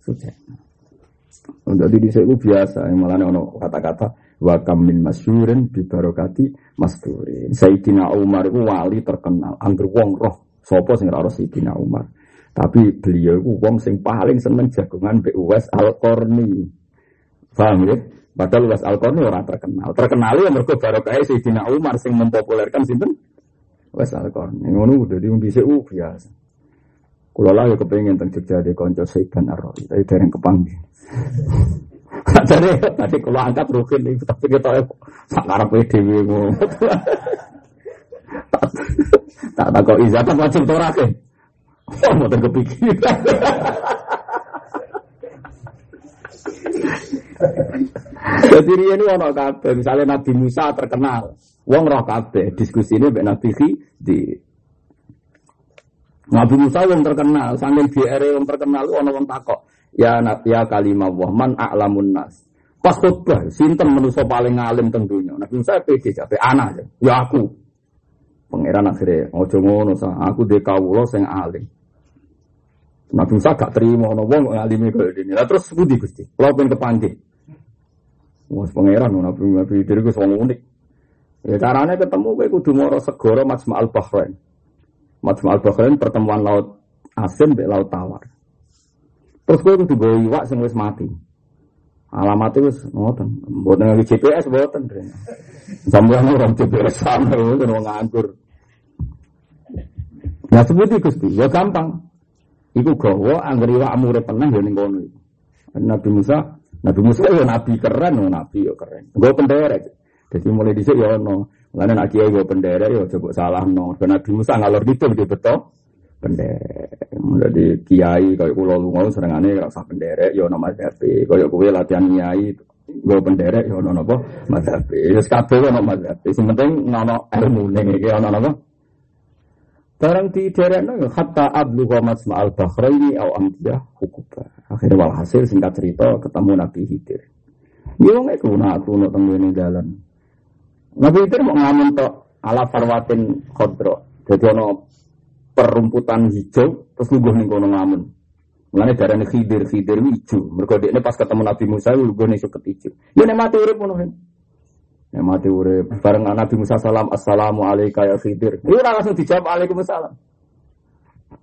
Sujek. Jadi di itu biasa, malah ono kata-kata wa kamin masyurin bi barokati masdurin. Sayyidina Umar itu wali terkenal, angger wong roh sapa sing ora Sayyidina Umar. Tapi beliau itu wong sing paling seneng jagongan Mbak Uwais Al-Qarni. Paham ya? Padahal Uwais Al-Qarni orang terkenal. Terkenal ya mergo barokah Sayyidina Umar sing mempopulerkan sinten? Uwais Al-Qarni. Ngono udah di dhisik biasa. Kulo lah ya kepengen teng Jogja di konco Saiban Arroy, tapi dereng kepanggil. Jadi. Tadi kalau angkat rukin tapi kita sekarang PDW ngono. Tak tak kok izah tak wajib torake. Oh, mau kepikiran. Jadi ini ono kabeh, misalnya Nabi Musa terkenal, wong roh kabeh, diskusi ini mbek Nabi di Nabi Musa wong terkenal, sambil GR wong terkenal ono wong takok, ya ya kalimah wah man a'lamun nas. Pas khutbah, sinten manusia paling alim tentunya. Nabi Musa pede jabe anak aja, ya aku. Pangeran akhirnya ojo ngono sa, aku de kawula sing alim. Nabi Musa gak terima ono wong ngalimi kaya dene. Lah terus budi Gusti, kula pengen kepanggih. Wes pangeran Nabi Nabi diri wong unik. Ya caranya ketemu kowe kudu moro segara Majma'al Bahrain. Majma'al Bahrain pertemuan laut asin mbek laut tawar. Terus kowe kudu gawe iwak sing wis mati. Alamatnya wis ngoten. Mboten nganggo GPS mboten. Sampeyan orang GPS sama wong nganggur. Nah seperti Gusti, ya gampang. Iku gawa anggere iwakmu urip tenang ya ning kono. Nabi Musa, Nabi Musa ya nabi keren, oh, nabi ya keren. Gue penderek. Jadi mulai dhisik ya ono. Lan nek kiai gue penderek ya coba salah no. Nabi Musa ngalor gitu dia betul. Penderek. Jadi kiai kayak kulo lunga serengane ora usah penderek ya ono mazhab. Kayak kowe latihan kiai gue penderek ya ono napa mazhab. Wis kabeh ono mazhab. Sing penting ono ilmu ning iki ono napa Barang di daerah itu hatta wa masma'al bahraini au amdiyah hukubah. Akhirnya walhasil singkat cerita ketemu Nabi Hidir. Yo nek kuna aku no teng ini jalan. Nabi Hidir mau ngamen tok ala farwatin khodro. Jadi ono perumputan hijau terus lungguh ning kono ngamen. Mulane darane Khidir, Khidir hijau. Mergo dekne pas ketemu Nabi Musa lungguh ning suket hijau. Yo nek mati urip ngono Ya mati urip bareng Nabi Musa salam assalamu alayka ya Khidir. Iku ora langsung dijawab Waalaikumsalam.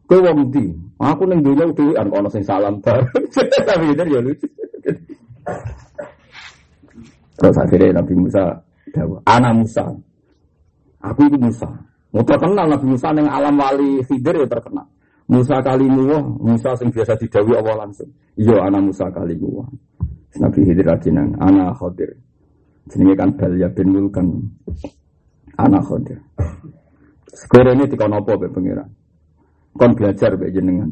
Kowe wong ndi? Aku ning dunya dhewean ana sing salam bareng. Tapi itu ya lucu. Terus akhirnya Nabi Musa anak Musa. Aku itu Musa. Mau terkenal Nabi Musa yang alam wali Khidir ya terkenal. Musa kalimu Musa sing biasa didawi Allah langsung. Iya anak Musa kalimu Nabi Khidir lagi nang anak Khidir. Jenenge kan Balya bin Mulkan. Anak Khodir. Sekarang ini tikau nopo be pengiran. Kon belajar be jenengan.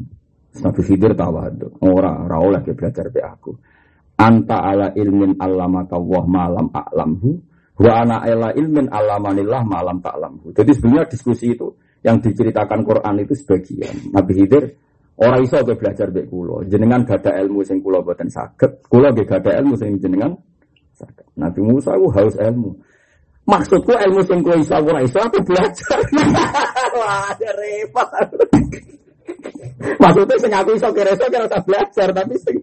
Nabi Khidir tawadu. Ora, ora oleh belajar be aku. Anta ala ilmin allamaka wah malam a'lamhu. Wa ana ala ilmin allamanillah malam ta'lamhu. Jadi sebenarnya diskusi itu yang diceritakan Quran itu sebagian. Nabi Khidir Orang iso ke belajar be kulo. Jenengan gak ada ilmu sing kulo buatan sakit. Kulo gak ada ilmu sing jenengan Nabi Musa itu haus ilmu. Maksudku ilmu sing kowe iso ora iso aku belajar. Wah, repot. Maksudnya sing aku iso kira iso kira belajar tapi sing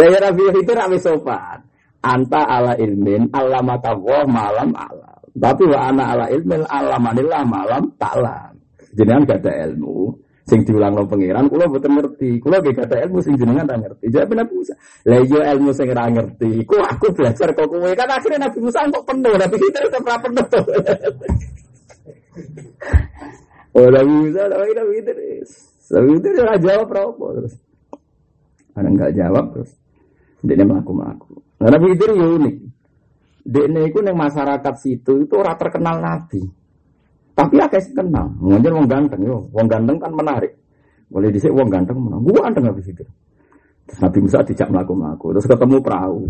Ya Nabi itu rame sopan. Anta ala ilmin mata wa malam alam. Tapi wa ana ala ilmin alamanillah malam taklam. Jenengan gak ada ilmu, sing diulang lo pangeran kula mboten ngerti. Kula ge kata ilmu sing jenengan ra ngerti. Jawab Nabi Musa. Lah iya ilmu sing ngerti. Ku aku belajar kok kowe. Kan akhirnya Nabi Musa kok penuh. Nabi kita tetap ra penuh. Oh Nabi Musa Nabi Nabi Idris Nabi Idris ora jawab apa terus. Ada nggak jawab terus. Dia melaku melaku nah, Nabi Idris ya unik dia itu neng masyarakat situ itu orang terkenal Nabi tapi akeh sing kenal. Nganjar wong ganteng yo, wong ganteng kan menarik. Boleh dhisik wong ganteng menang. Gua ganteng habis itu. Terus Nabi Musa dijak melaku-melaku. Terus ketemu perahu.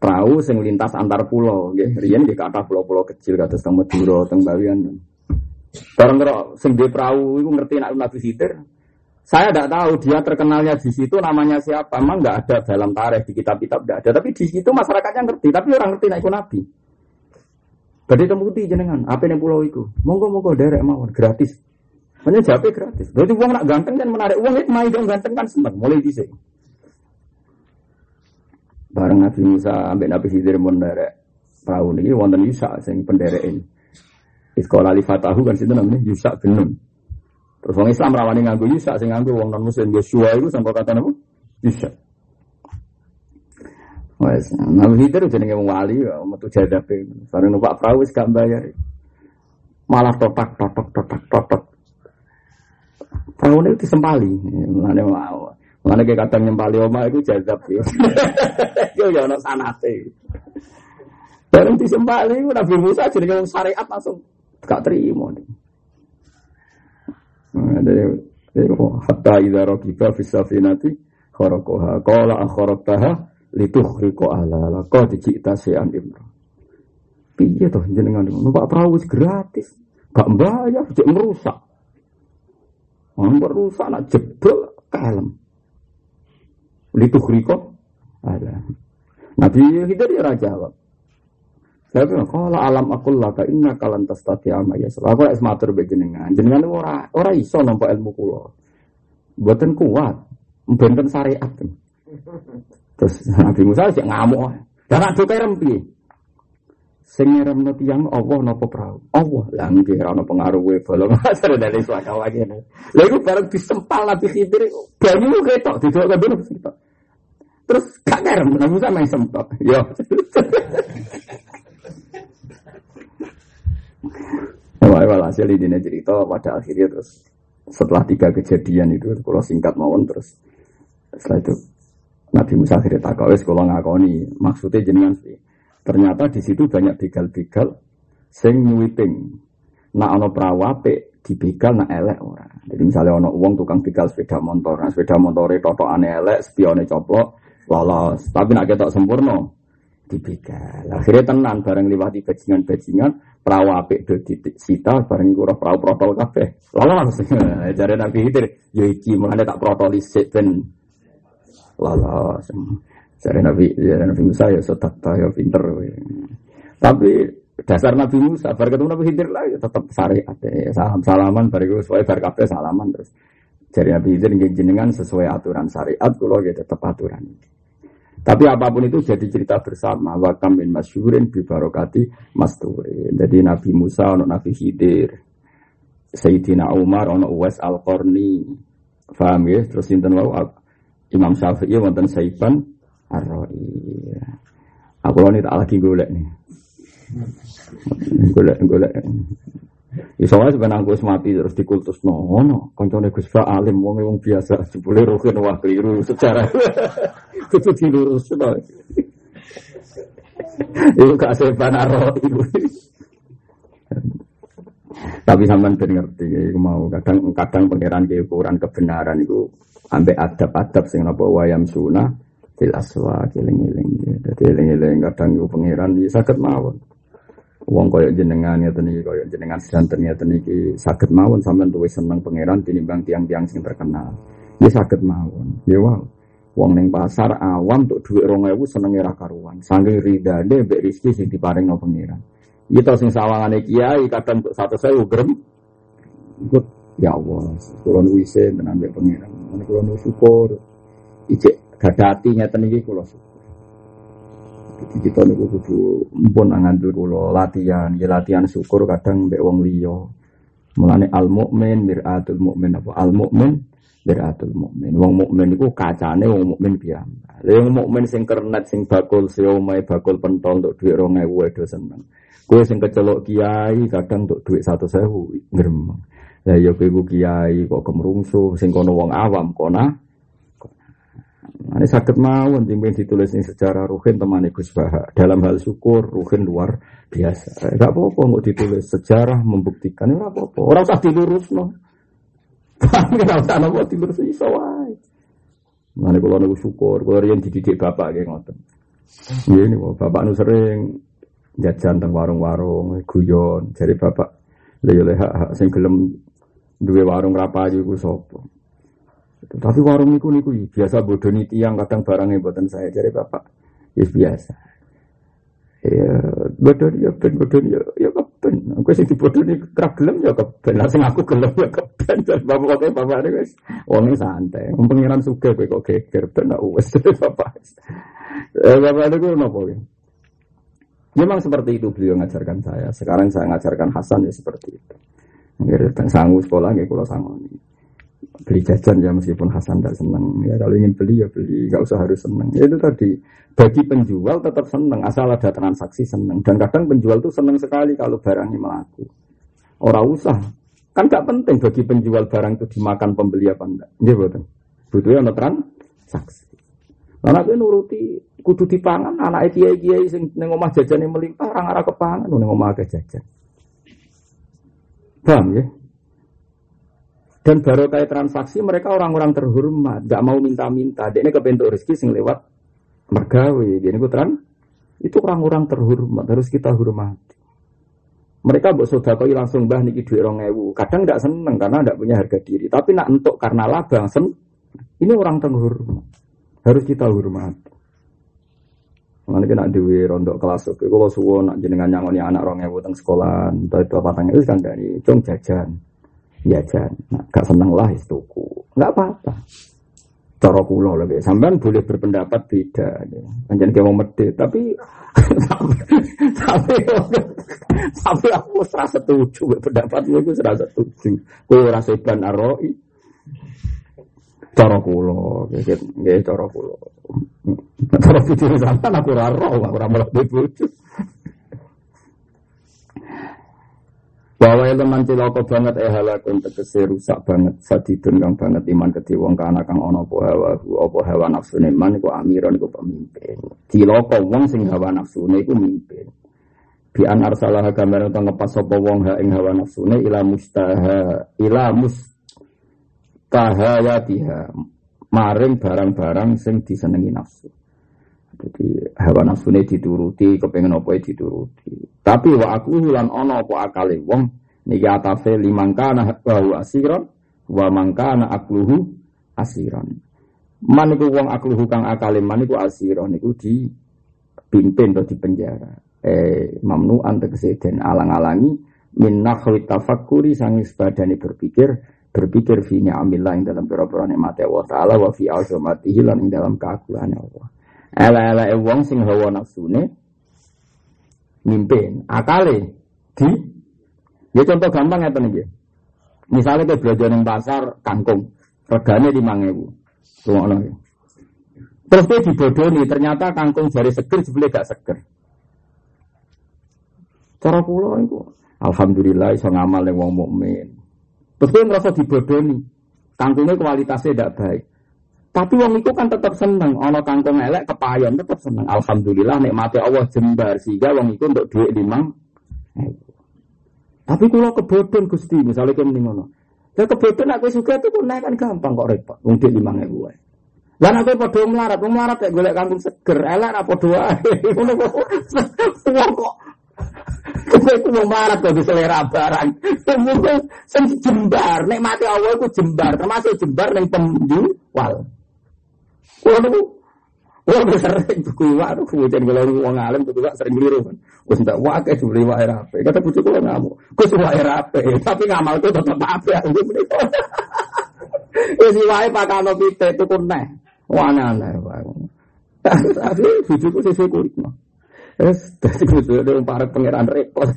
Perahu sing lintas antar pulau, nggih. Riyen nggih kathah pulau-pulau kecil kados teng Madura, teng Bawian. Bareng karo sing perahu iku ngerti nek Nabi Khidir. Saya tidak tahu dia terkenalnya di situ namanya siapa. Memang nggak ada dalam tarikh di kitab-kitab tidak ada. Tapi di situ masyarakatnya ngerti. Tapi orang ngerti naik Nabi. Badhe temuti jenengan, apa ning pulau iku? Monggo monggo derek mawon gratis. Hanya jawabnya gratis. Berarti uang nak ganteng kan menarik uang itu main dong ganteng kan seneng. Mulai di sini. Bareng Nabi Musa ambil Nabi Khidir menderek perahu ini wonten Yusa sing penderek ini. Iskola li fatahu kan situ namanya Yusa bin. Terus orang Islam rawani nganggu Yusa sing nganggu wong non muslim Yosua itu sampai kata nama Yusa. Wes, Nabi Khidir jenenge wong wali metu jadape. Bareng numpak perahu wis gak bayar. Malah totak totok totak totok. Perahu ini disempali. Mulane. Mulane kayak kadang nyempali oma itu jadab ya. Yo ya ono sanate. Bareng disempali Nabi Musa jadi ngomong syariat langsung gak terima. Hatta idza raqiba fi safinati kharaqaha qala akharaqtaha litukhriqa ala laqad ji'ta syai'an imra. Piye toh jenengan numpak perahu gratis. Gak bayar, cek merusak. Merusak nak jebol kalem. Litukhriqa ala. Nabi Khidir ya jawab. Bilang, kalau alam aku laka inna kalan tastati ama ya. Aku es matur be jenengan. Ora ora iso nampak ilmu kulo. Buatan kuat, benten syariat. Terus Nabi Musa sih ngamuk. Dan ada kerem piye? Sing ngeremno tiyang Allah napa perahu? Allah lah nggih ono pengaruh we bolong asar dari suaka lagi. Lha iku bareng disempal Nabi Khidir banyu ketok didok kabeh Terus gak kerem Nabi Musa main sempat. Yo. Hasil ini cerita pada akhirnya terus setelah tiga kejadian itu kalau singkat mawon terus setelah itu Nabi Musa akhirnya tak kau kalau ngakoni maksudnya jenengan sih. Ternyata di situ banyak begal-begal sing nyuiting nak ono prawape di begal nak elek ora. Jadi misalnya ono uang tukang begal sepeda motor nah sepeda motor itu aneh elek spione coplok lolos. Tapi nak ketok sempurna dibegal. Akhirnya tenan bareng liwati bajingan-bajingan perahu apik do sita bareng iku perahu protol kabeh. Lolos. Jare Nabi Khidir, ya iki mulane tak protol sik ben lolos. Jare Nabi ya Nabi Musa ya sotak ya pinter. Tapi dasar Nabi Musa bar ketemu Nabi Khidir lah ya tetap syariat ya. Salam salaman bar iku sesuai bar kabeh salaman terus. Jare Nabi Khidir jenengan sesuai aturan syariat kula ya tetap aturan. Tapi apa pun itu jadi cerita bersama. Wakam bin masyurin bibarokati masturin. Jadi Nabi Musa, ono Nabi Khidir. Sayyidina Umar, ono Uwais Al-Qarni. Faham ya? Terus sinten wau Imam Syafi'i wonten Saiban Ar-Ra'i. Aku ini tak lagi golek nih. Golek golek. Iso wae sebenarnya aku mati terus dikultus no, no. Kancane Gus Fa alim wong wong biasa jebule rugen wah keliru secara kudu dilurus no. Iku gak sepan aro iku. Tapi sampean ben ngerti iku mau kadang kadang pangeran ke ukuran kebenaran itu ambek adab-adab sing napa wayam sunah fil aswa keling-eling. Dadi eling-eling kadang iku pangeran saged mawon. Wong koyok jenengan ya tadi koyok jenengan sedanten ya tadi sakit mawon sampean tuh seneng pangeran tinimbang tiang-tiang sing terkenal. Ya sakit mawon. Ya wow. Wong neng pasar awam tuh duit rong ewu seneng era karuan. Saking ridane mbek rezeki sing diparing no pangeran. Kita sing sawangane kiai kadang untuk satu saya ugrem. Ikut ya Allah. Kulon wise tenan mbek pangeran. Kulon syukur. Ijek gadati nyata niki kulo syukur. Jadi kita niku kudu mpun ngandur kula latihan, ya latihan syukur kadang mbek wong liya. Mulane al mukmin miratul mukmin apa al mukmin miratul mukmin. Wong mukmin iku kacane wong mukmin piyambak. Lha wong mukmin sing kernet sing bakul siomae bakul pentol untuk dhuwit 2000 edo seneng. Kowe sing kecelok kiai kadang untuk dhuwit 100.000 ngremeng. Lah ya kowe kiai kok kemrungsuh sing kono wong awam kona ini sakit mawon timbang ditulis ini sejarah Ruhin teman Gus Baha. Dalam hal syukur Ruhin luar biasa. Enggak apa-apa nggak ditulis sejarah membuktikan enggak apa-apa. Orang usah dilurus no. Enggak usah nopo dilurus iso wae. Mana kalau nunggu syukur, kalau yang dididik bapak kayak ngoten. Ya ini bapak nu sering jajan teng warung-warung, guyon, jadi bapak leha hak sing gelem duwe warung rapayu ku sapa. Tapi warung niku niku biasa bodoni tiang kadang barangnya buatan saya dari bapak. Ya biasa. Ya bodoni ya ben bodoni ya ya ben. Kowe sing dibodoni tra gelem ya keben. Lah sing aku gelem ya keben. Bapak kok bapak ini wis wong santai. Pengiran sugih kowe kok geger ben wis bapak. Eh bapak itu napa ya? Memang seperti itu beliau ngajarkan saya. Sekarang saya ngajarkan Hasan ya seperti itu. Nggih, dan sanggup sekolah nggih kula sangoni. Beli jajan ya meskipun Hasan tidak senang. Ya kalau ingin beli ya beli, nggak usah harus senang. Ya, itu tadi bagi penjual tetap senang asal ada transaksi senang. Dan kadang penjual tuh senang sekali kalau barangnya melaku. Orang usah. Kan gak penting bagi penjual barang itu dimakan pembeli apa enggak. Iya betul. Butuhnya ada transaksi. Nah, nabi nuruti kudu dipangan anak kiai kiai sing omah jajan yang melimpah orang arah kepangan neng omah ke jajan. Paham ya? Dan baru kayak transaksi mereka orang-orang terhormat, gak mau minta-minta. Dia ini kebentuk rezeki sing lewat mergawe. Gini putran, itu orang-orang terhormat harus kita hormati. Mereka buat sodakoi langsung bah niki duit orang ewu. Kadang tidak seneng karena tidak punya harga diri. Tapi nak untuk karena laba sen, ini orang terhormat. Harus kita hormati. Mana kena dewi rondok kelas oke. Kalau suwo nak jenengan nyangoni anak orang ewu teng sekolah, entah itu apa tanya itu kan dari cung jajan ya jan. Nah, gak seneng lah istuku. Nggak apa-apa. Cara kula lagi sampean boleh berpendapat beda ya. Kayak mau medit tapi tapi tapi aku serasa setuju pendapatmu itu serasa setuju. Kowe ora seban aroi cara kula nggih cara kula. Cara pikir sampean aku ora roh aku ora mlebu bojo Bahwa teman cilaka banget eh halakun tegese rusak banget sadidun kang banget iman kedhe wong kana kang ana apa hawa apa hawa nafsune man iku amiron iku pemimpin. Cilaka wong sing hawa nafsune iku mimpin. Bi an arsalah gambar utawa ngepas sapa wong ha ing hawa nafsune ila mustaha ila mustahayatiha maring barang-barang sing disenengi nafsu. Jadi hawa nafsune dituruti, kepengen apa dituruti. Tapi wa aku lan ono apa akale wong niki atafe limangkana wa asiran wa mangkana akluhu asiran. Man iku wong akluhu kang akale man iku asiran niku di pimpin atau di penjara. Eh mamnu tegese den alang-alangi min nakhwi tafakkuri sangi sebadane berpikir berpikir fi ni'amillah ing dalam pira-pira nikmate Allah taala wa fi azamatihi lan dalam keagungan Allah. Ela-ela wong sing hawa nafsune mimpin, akale di Ya contoh gampang ya iki. Misalnya ke belajar di pasar kangkung, regane 5000. Ngono ya. Terus dia dibodoni, ternyata kangkung jari seger jebule gak seger. Cara kula iku alhamdulillah iso ngamal ning wong mukmin. Terus dia ngerasa dibodoni. Kangkungnya kualitasnya tidak baik. Tapi wong itu kan tetap seneng, ono kangkung elek kepayon tetap seneng. Alhamdulillah nikmati Allah jembar sehingga wong itu untuk duit limang. Tapi kalau kebodohan gusti, misalnya kayak ngono. Ya kebodohan aku suka itu pun kan gampang kok repot. Untuk limang ribu. Lah aku padha melarat, wong melarat kayak golek kangkung seger, elek apa doa. Ngono kok. Kowe ku mau marah kok selera barang. Sing jembar, nek mati Allah iku jembar, termasuk jembar ning penjual. Niku Wah, sering iwak, tuku hujan kalau wong alim iwak sering keliru kan. Gus ndak wae dibeli iwak rapi. Kata bucu kula ngamuk. Gus iwak rapi, tapi ngamal tuh tetep apik. Wis iwake pakano pite tuku neh. Wah aneh wae. Tapi bujuku sesuk kulino. Wis dadi ada para pangeran repot.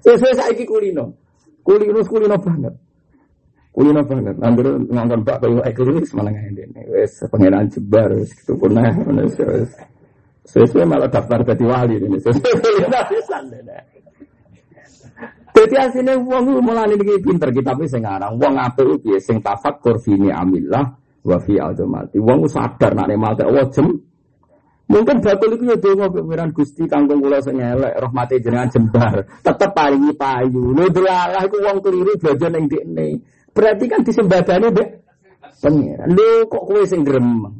Sesuai saiki kulino. Kulino kulino banget. Kulino banget. Nandur ngangkon pak kayu eklis malah ini. Wes pengenan jebar itu punah. Wes sesuai malah daftar jadi wali ini. Jadi aslinya uang malah ini pinter kita tapi sing aran. Uang apa itu sing tafakur fini amillah wa fi azamati. Uang sadar nak nemate Allah jem. Mungkin bakul itu ya donga pikiran Gusti kangkung kula sing elek rahmate jenengan jembar. Tetep paringi payu. Lho delalah iku wong keliru belajar ning dikne. Berarti kan disembadani deh pengiran. Lu kok kue sing gremeng.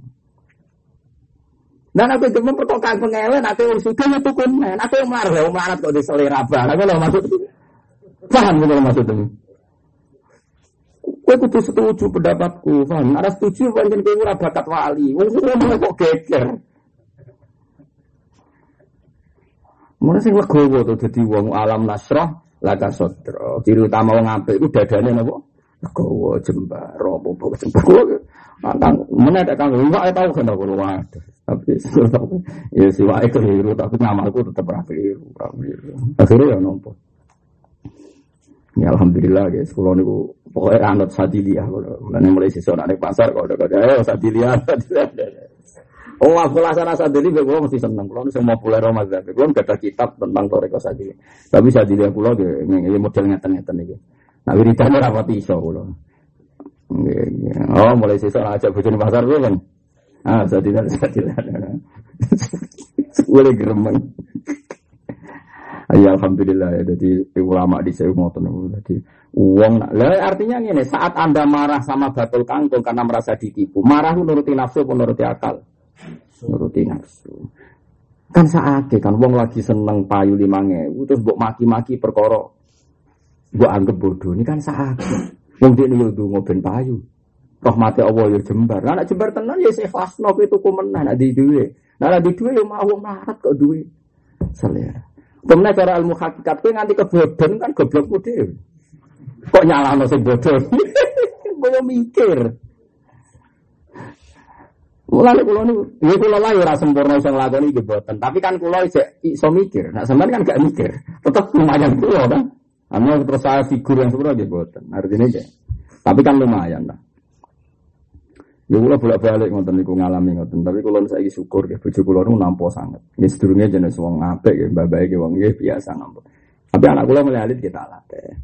Dan aku gremeng pertokaan pengelen, aku yang suka itu kunen. Aku yang marah, yang marah kok di selera barang. Aku lo maksud paham gitu maksudnya. Kue kudu setuju pendapatku, paham? Ada setuju, pancen kue ora bakat wali. Wong kok geger. Mulane sing legowo to dadi wong alam nasrah laka sodro. Ciri utama wong apik iku dadane napa? Legowo jembar apa jembar. Kang mana ada kang luwak tahu kan aku luwak. Tapi ya siwake keliru tapi ngamalku tetap ra keliru. Akhirnya ya nompo. Ya alhamdulillah guys, kalau niku pokoknya anut sadiliah kalau mulai sesuk nek pasar kalau udah ada ayo sadiliah. Oh, aku laksana sadili, gue mesti seneng. Kalau semua populer Ramadan, gue nggak ada kitab tentang toreko sadili. Tapi sadili aku loh, ini model ngeten-ngeten ini. Nah, wiridannya rapat iso kulo. Oh, mulai sesuk aja bojone pasar gue kan. Ah, sadili, sadili. Boleh geremeng. Ya alhamdulillah ya jadi ulama di saya mau jadi uang lah artinya ini saat anda marah sama batul kangkung karena merasa ditipu marah menuruti nafsu menuruti akal nuruti nafsu. Kan saat kan wong lagi seneng payu lima ngewu terus buat maki-maki perkara buat anggap bodoh ini kan saat. Wong dia nih udah ngoben payu. Mati Allah ya jembar. Nah, jembar tenan ya saya fasno itu kumenah nak di duwe nah di duwe ya mau marat kok duwe. Selera. Kemudian cara ilmu hakikat itu nganti kebodohan kan goblok dhewe. Kok nyalano sing bodoh? Gue mikir. Mulane kula niku, ya kula lah ora sempurna iso nglakoni iki boten, tapi kan kula iso mikir. Nah, sampean kan gak mikir. Tetep lumayan kula kan. Terus saya figur yang sempurna nggih boten. Artinya ya. Tapi kan lumayan lah. Ya kula bolak-balik ngoten niku ngalami ngoten, tapi kula saiki syukur nggih bojo kula niku nampa sanget. Nggih sedurunge jenis wong apik nggih, mbak-mbake wong biasa nampa. Tapi anak kula mulai alit kita latih.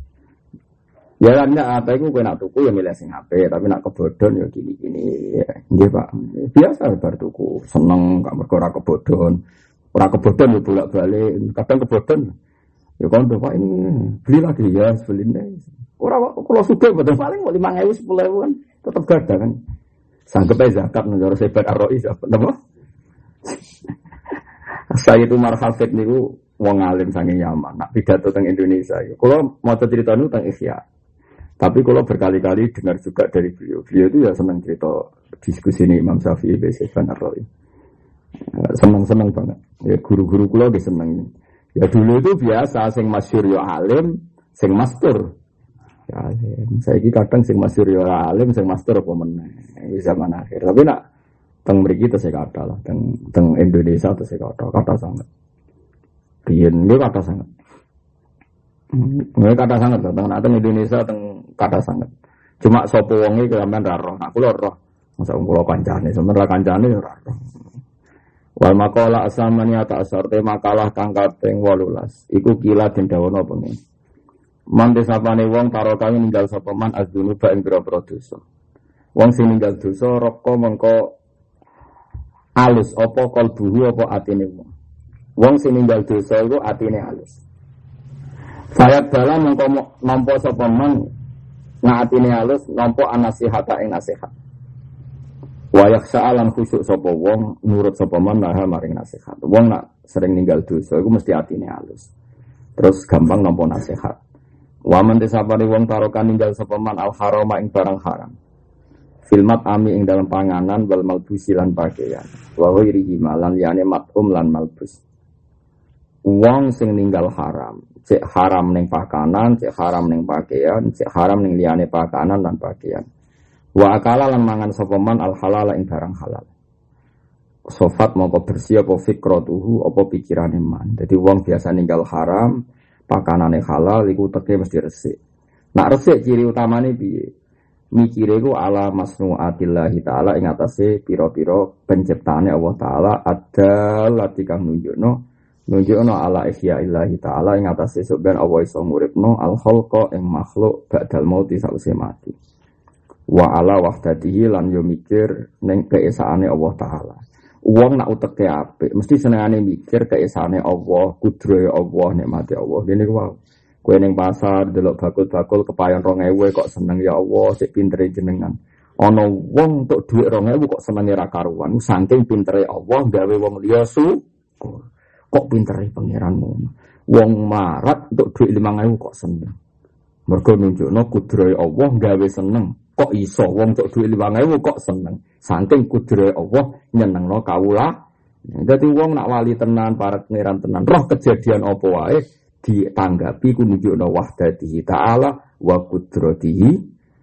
Ya kan apa itu kena tuku ya milih sing HP, tapi nak kebodon ya gini-gini. Ya, nggih Pak. Biasa bar tuku, seneng gak mergo ora kebodon. Ora kebodon ya bolak-balik, kadang kebodon. Ya kan Pak ini beli lagi ya, beli nih. Ora kalau suka betul paling mau lima ribu sepuluh ribu kan tetap gada kan. Sanggup aja zakat negara sebat arroi apa nama? Saya itu marhafid niku wong alim saking Yaman. Nak pidato tentang Indonesia. Kalau mau cerita nu tentang Isya. Tapi kalau berkali-kali dengar juga dari beliau, beliau itu ya senang cerita diskusi ini Imam Syafi'i Besefan Arroi. Ya, senang-senang banget. Ya guru-guru kulo dia seneng. Ya dulu itu biasa, sing masyur ya alim, sing mastur. Ya. Saya ini kadang sing masyur ya alim, sing mastur apa meneh. Zaman akhir. Tapi nak teng mriki saya kata lah, teng teng Indonesia saya kata, kata sangat. Biyen dia kata sangat. Ini kata sangat, teng teng Indonesia teng kata sangat. Cuma sopo wongi kelamin raro, aku lho roh. Masa kula kancane, sebenarnya kancane roh. Wal makola asamani ata asar te makalah kang kaping 18. Iku kila den dawono pengen. Man desapane wong karo kami ninggal sapa man azdunuba ing pira-pira dosa. Wong sing ninggal dosa roko mengko alus apa kalbuhu apa atine wong. Wong sing ninggal dosa iku atine alus. Fayat bala mengko nampa sapa man ngaatine halus nampa anasihata ing nasihat. Wa yakhsha alam khusyuk sapa wong nurut sapa man naha maring nasihat. Wong nak sering ninggal dosa iku mesti atine halus. Terus gampang nampa nasihat. Wa man desapane wong tarokan ninggal sapa man al harama ing barang haram. Filmat ami ing dalam panganan wal malbusi lan pakaian. Wa ghairihi malan yani matum lan malbus. Wong sing ninggal haram, cek haram neng pakanan, cek haram neng pakaian, cek haram neng liane pakanan dan pakaian. Wa akala lan mangan sapa man al halal ing barang halal. Sofat mau bersih apa fikrotuhu apa pikirane man. Jadi wong biasa ninggal haram, pakanane halal iku teke mesti resik. Nak resik ciri utamane piye? Mikire ku ala masnuatillahi taala ing atase pira-pira penciptaane Allah taala ada latikang nunjukno nunjukno ala ihya illahi ta'ala ing atas sesuk ben Allah iso nguripno al khalqa ing makhluk ba'dal mauti sausé mati wa ala wahdatihi lan yo mikir ning keesaane Allah taala Wong nak uteke apik, mesti senengane mikir keesane Allah, kudrohe Allah, nikmate Allah. Dene ku wow. Kowe ning pasar delok bakul-bakul kepayon 2000 kok seneng ya Allah, sik pintere jenengan. Ana wong untuk dhuwit 2000 kok senenge ra karuan, saking pintere Allah gawe wong liya syukur. Kok pintere pangeranmu. Wong marat untuk lima ribu kok seneng. Mergo nunjukno kudrohe Allah gawe seneng. Kok iso wong untuk duit lima ribu kok seneng. Saking kudrohe Allah nyenengno kawula Jadi wong nak wali tenan, para pangeran tenan, roh kejadian apa wae ditanggapi ku nunjukno wahdatihi ta'ala wa qudratihi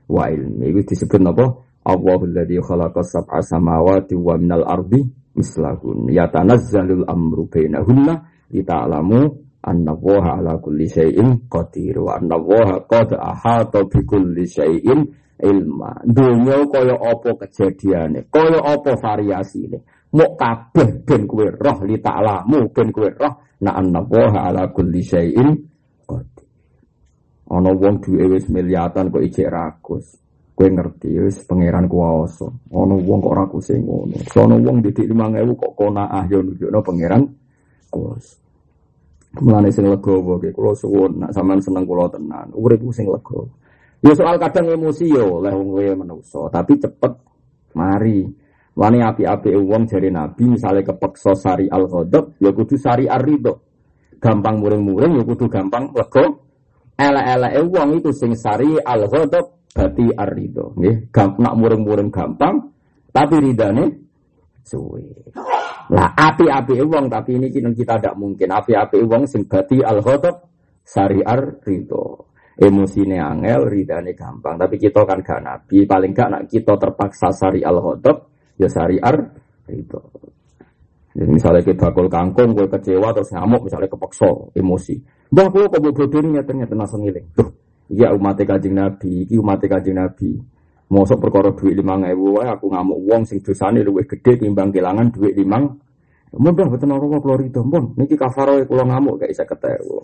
wa ilmi. Iku disebut apa? Allahul ladzi khalaqa sab'a samawati wa minal ardi mislahun. Yatanazzalul amru bainahunna lita'lamu anna Allaha ala kulli syai'in qadir wa anna Allaha qad ahata bi kulli syai'in ilma. Dunya kaya apa kejadiane, kaya apa variasine. Mok kabeh ben kowe roh li ta'lamu ben kowe roh na anna ala kulli syai'in qadir. Ana wong duwe wis miliatan kok ijek rakus. Kowe ngerti wis pangeran kuwasa. Ana wong kok rakus sing ngono. Sono wong didik 5000 kok konaah yo nunjukno pangeran kuwasa. Mulane sing legowo ge kula suwun nak sampean seneng kula tenan. Urip sing legowo. Ya soal kadang emosi yo oleh wong kowe menungso, tapi cepet mari. Wani api-api uang jari Nabi misalnya kepeksa sari al ghadab ya kudu sari ar ridho. Gampang muring-muring ya kudu gampang lego. Ela-ela uang itu sing sari al ghadab berarti ar ridho. Nggih, nak muring-muring gampang tapi ridane suwe. Lah api-api uang tapi ini kita tidak mungkin api-api uang sing berarti al ghadab sari ar ridho. Emosine angel, ridane gampang. Tapi kita kan gak nabi, paling gak nak kita terpaksa sari al ghadab ya syariar itu. Jadi misalnya kita bakul kangkung, gue kecewa terus ngamuk, misalnya kepeksa, emosi. Bah, gue kok bodoh ini ternyata langsung ngiling. Tuh, iya umat kajing Nabi, iki umat kajing Nabi. Mosok perkara duit limang ewu, aku ngamuk uang sing dosane luwih gede timbang kelangan duit limang. Mudah betul orang mau keluar itu, pun. Niki kafaro kalau ngamuk gak bisa ketemu.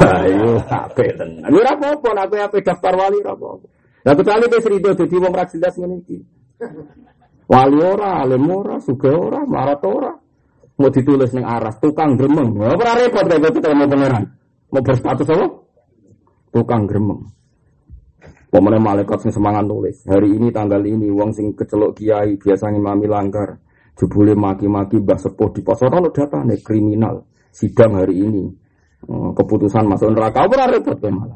Ayo, apa tenan. Ini apa-apa, apa apa daftar wali apa-apa. Nah kecuali dia serido jadi wong rajilas ini. Wali ora, alim ora, suga ora, marat ora. Mau ditulis neng aras, tukang gremeng. Ora repot kayak gitu mau pangeran. Mau berstatus apa? Tukang gremeng. Pemenang malaikat sing semangat nulis. Hari ini tanggal ini uang sing kecelok kiai biasanya mami langgar. Jebule maki-maki mbah sepuh di pos ora data nih kriminal. Sidang hari ini. Keputusan masuk neraka ora repot malah.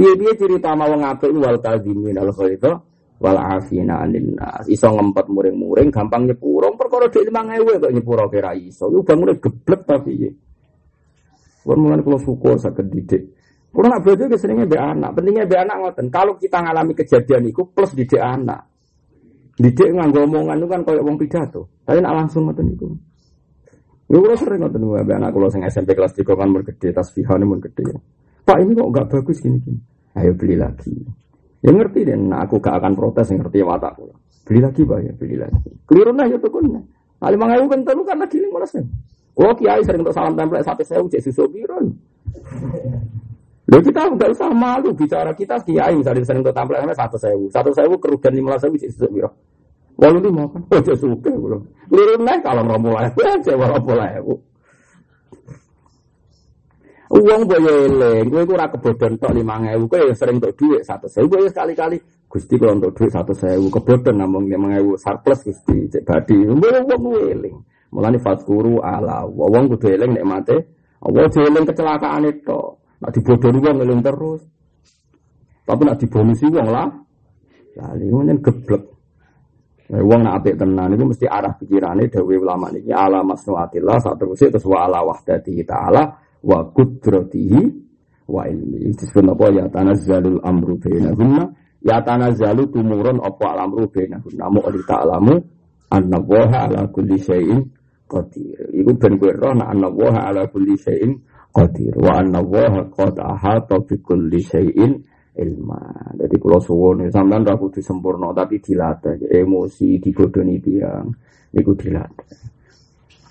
Piye-piye cerita mau ngapik wal kadhimin al khairah wal afina anin Iso ngempet muring-muring gampang nyepurong perkara dhek 5000 kok nyepuro kira iso. Iku bangunnya geblek tapi ya. Kulo mulane kula syukur saged didik. Kulo nak bojo seringnya be anak. Pentingnya be anak ngoten. Kalau kita ngalami kejadian itu plus didik anak. Didik nganggo omongan itu kan koyo wong pidato. Tapi nak langsung ngoten niku. Yo kulo sering ngoten be anak kulo sing SMP kelas 3 kan mun gede tasbihane mun gede. Pak ini kok enggak bagus gini-gini. Ayo beli lagi. Ya ngerti deh, nah aku gak akan protes yang ngerti watakku. Beli lagi pak ya, beli lagi. Keliru nah ya tuh kan. Nah lima ribu kan terus karena giling malas. Oh kiai sering untuk salam tempel satu saya ucap susu biru. Lalu kita nggak usah malu bicara kita kiai misalnya sering untuk tampil satu sewu, satu sewu kerugian lima belas sewu cek susu biru. Walau lima kan, oh jadi suka belum. Keliru nah kalau mulai, cewek mau mulai. Uang boyo eling, gue ora kebodohan tok 5000, kowe sering untuk duit 100.000 ya sekali-kali. Gusti kalau untuk duit 100.000 kebodohan namung 5000 surplus Gusti cek badi. Mbok wong eling. Mulane fatkuru ala wong kudu eling nek mate. Allah eling kecelakaan itu. Nak dibodohi wong eling terus. Tapi nak dibonusi wong lah. Lali ngono geblek. Nah, wong nak apik tenan itu mesti arah pikirane dawe ulama niki ala masnuatillah saat terus terus wa ala wahdati ta'ala wa kudratihi wa ilmi. Disebut apa ya tanazzalul amru bainahunna ya tanazzalu tumurun apa amru bainahunna mu ta'lamu anna waha ala kulli syai'in qadir. Iku ben kowe roh nek waha ala kulli syai'in qadir wa anna waha qad ahata bi kulli syai'in ilma. Jadi kalau suwon sampean ra kudu sempurna tapi dilatih. Emosi digodoni tiang niku dilatih.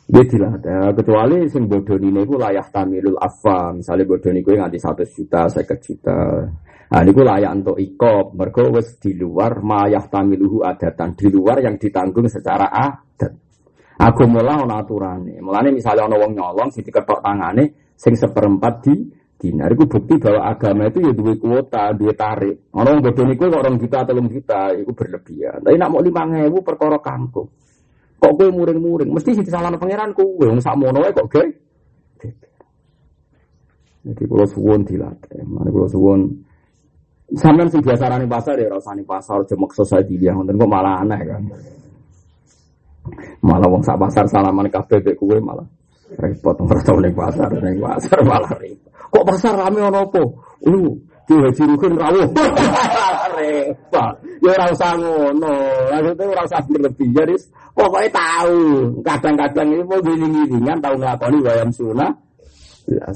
Dia ada kecuali sing ini ku layak tamilul afa misalnya bodoh ini nganti satu juta saya juta. Nah ini layak untuk ikop. Mereka wes di luar mayah tamiluhu adatan di luar yang ditanggung secara adat. Aku mulai ono aturannya mulane misalnya ono wong nyolong sing diketok tangane sing seperempat di dinar itu bukti bahwa agama itu ya dua kuota dua tarik orang bodoh niku kok orang juta telung juta itu berlebihan tapi nak mau lima ngewu perkara kampung Kok gue muring-muring? Mesti sih salah pangeran gue. Yang sama wae kok gue. Jadi kalau suwon dilatih, mana kalau suwon Sampeyan sing biasa rani pasar ya rasani pasar jemek society dia, ngoten kok malah aneh kan. Malah wong sak pasar salaman kabeh mek kowe malah repot ora tau ning pasar ning pasar malah repot. Kok pasar rame ono apa? Uh, Ki Haji Rukin rawuh. Repot. Ya ora ngono. Maksudnya ora usah berlebih. Jadi pokoknya tahu. Kadang-kadang ini mau giling-gilingan tahu nglakoni wayang sunah. Ya.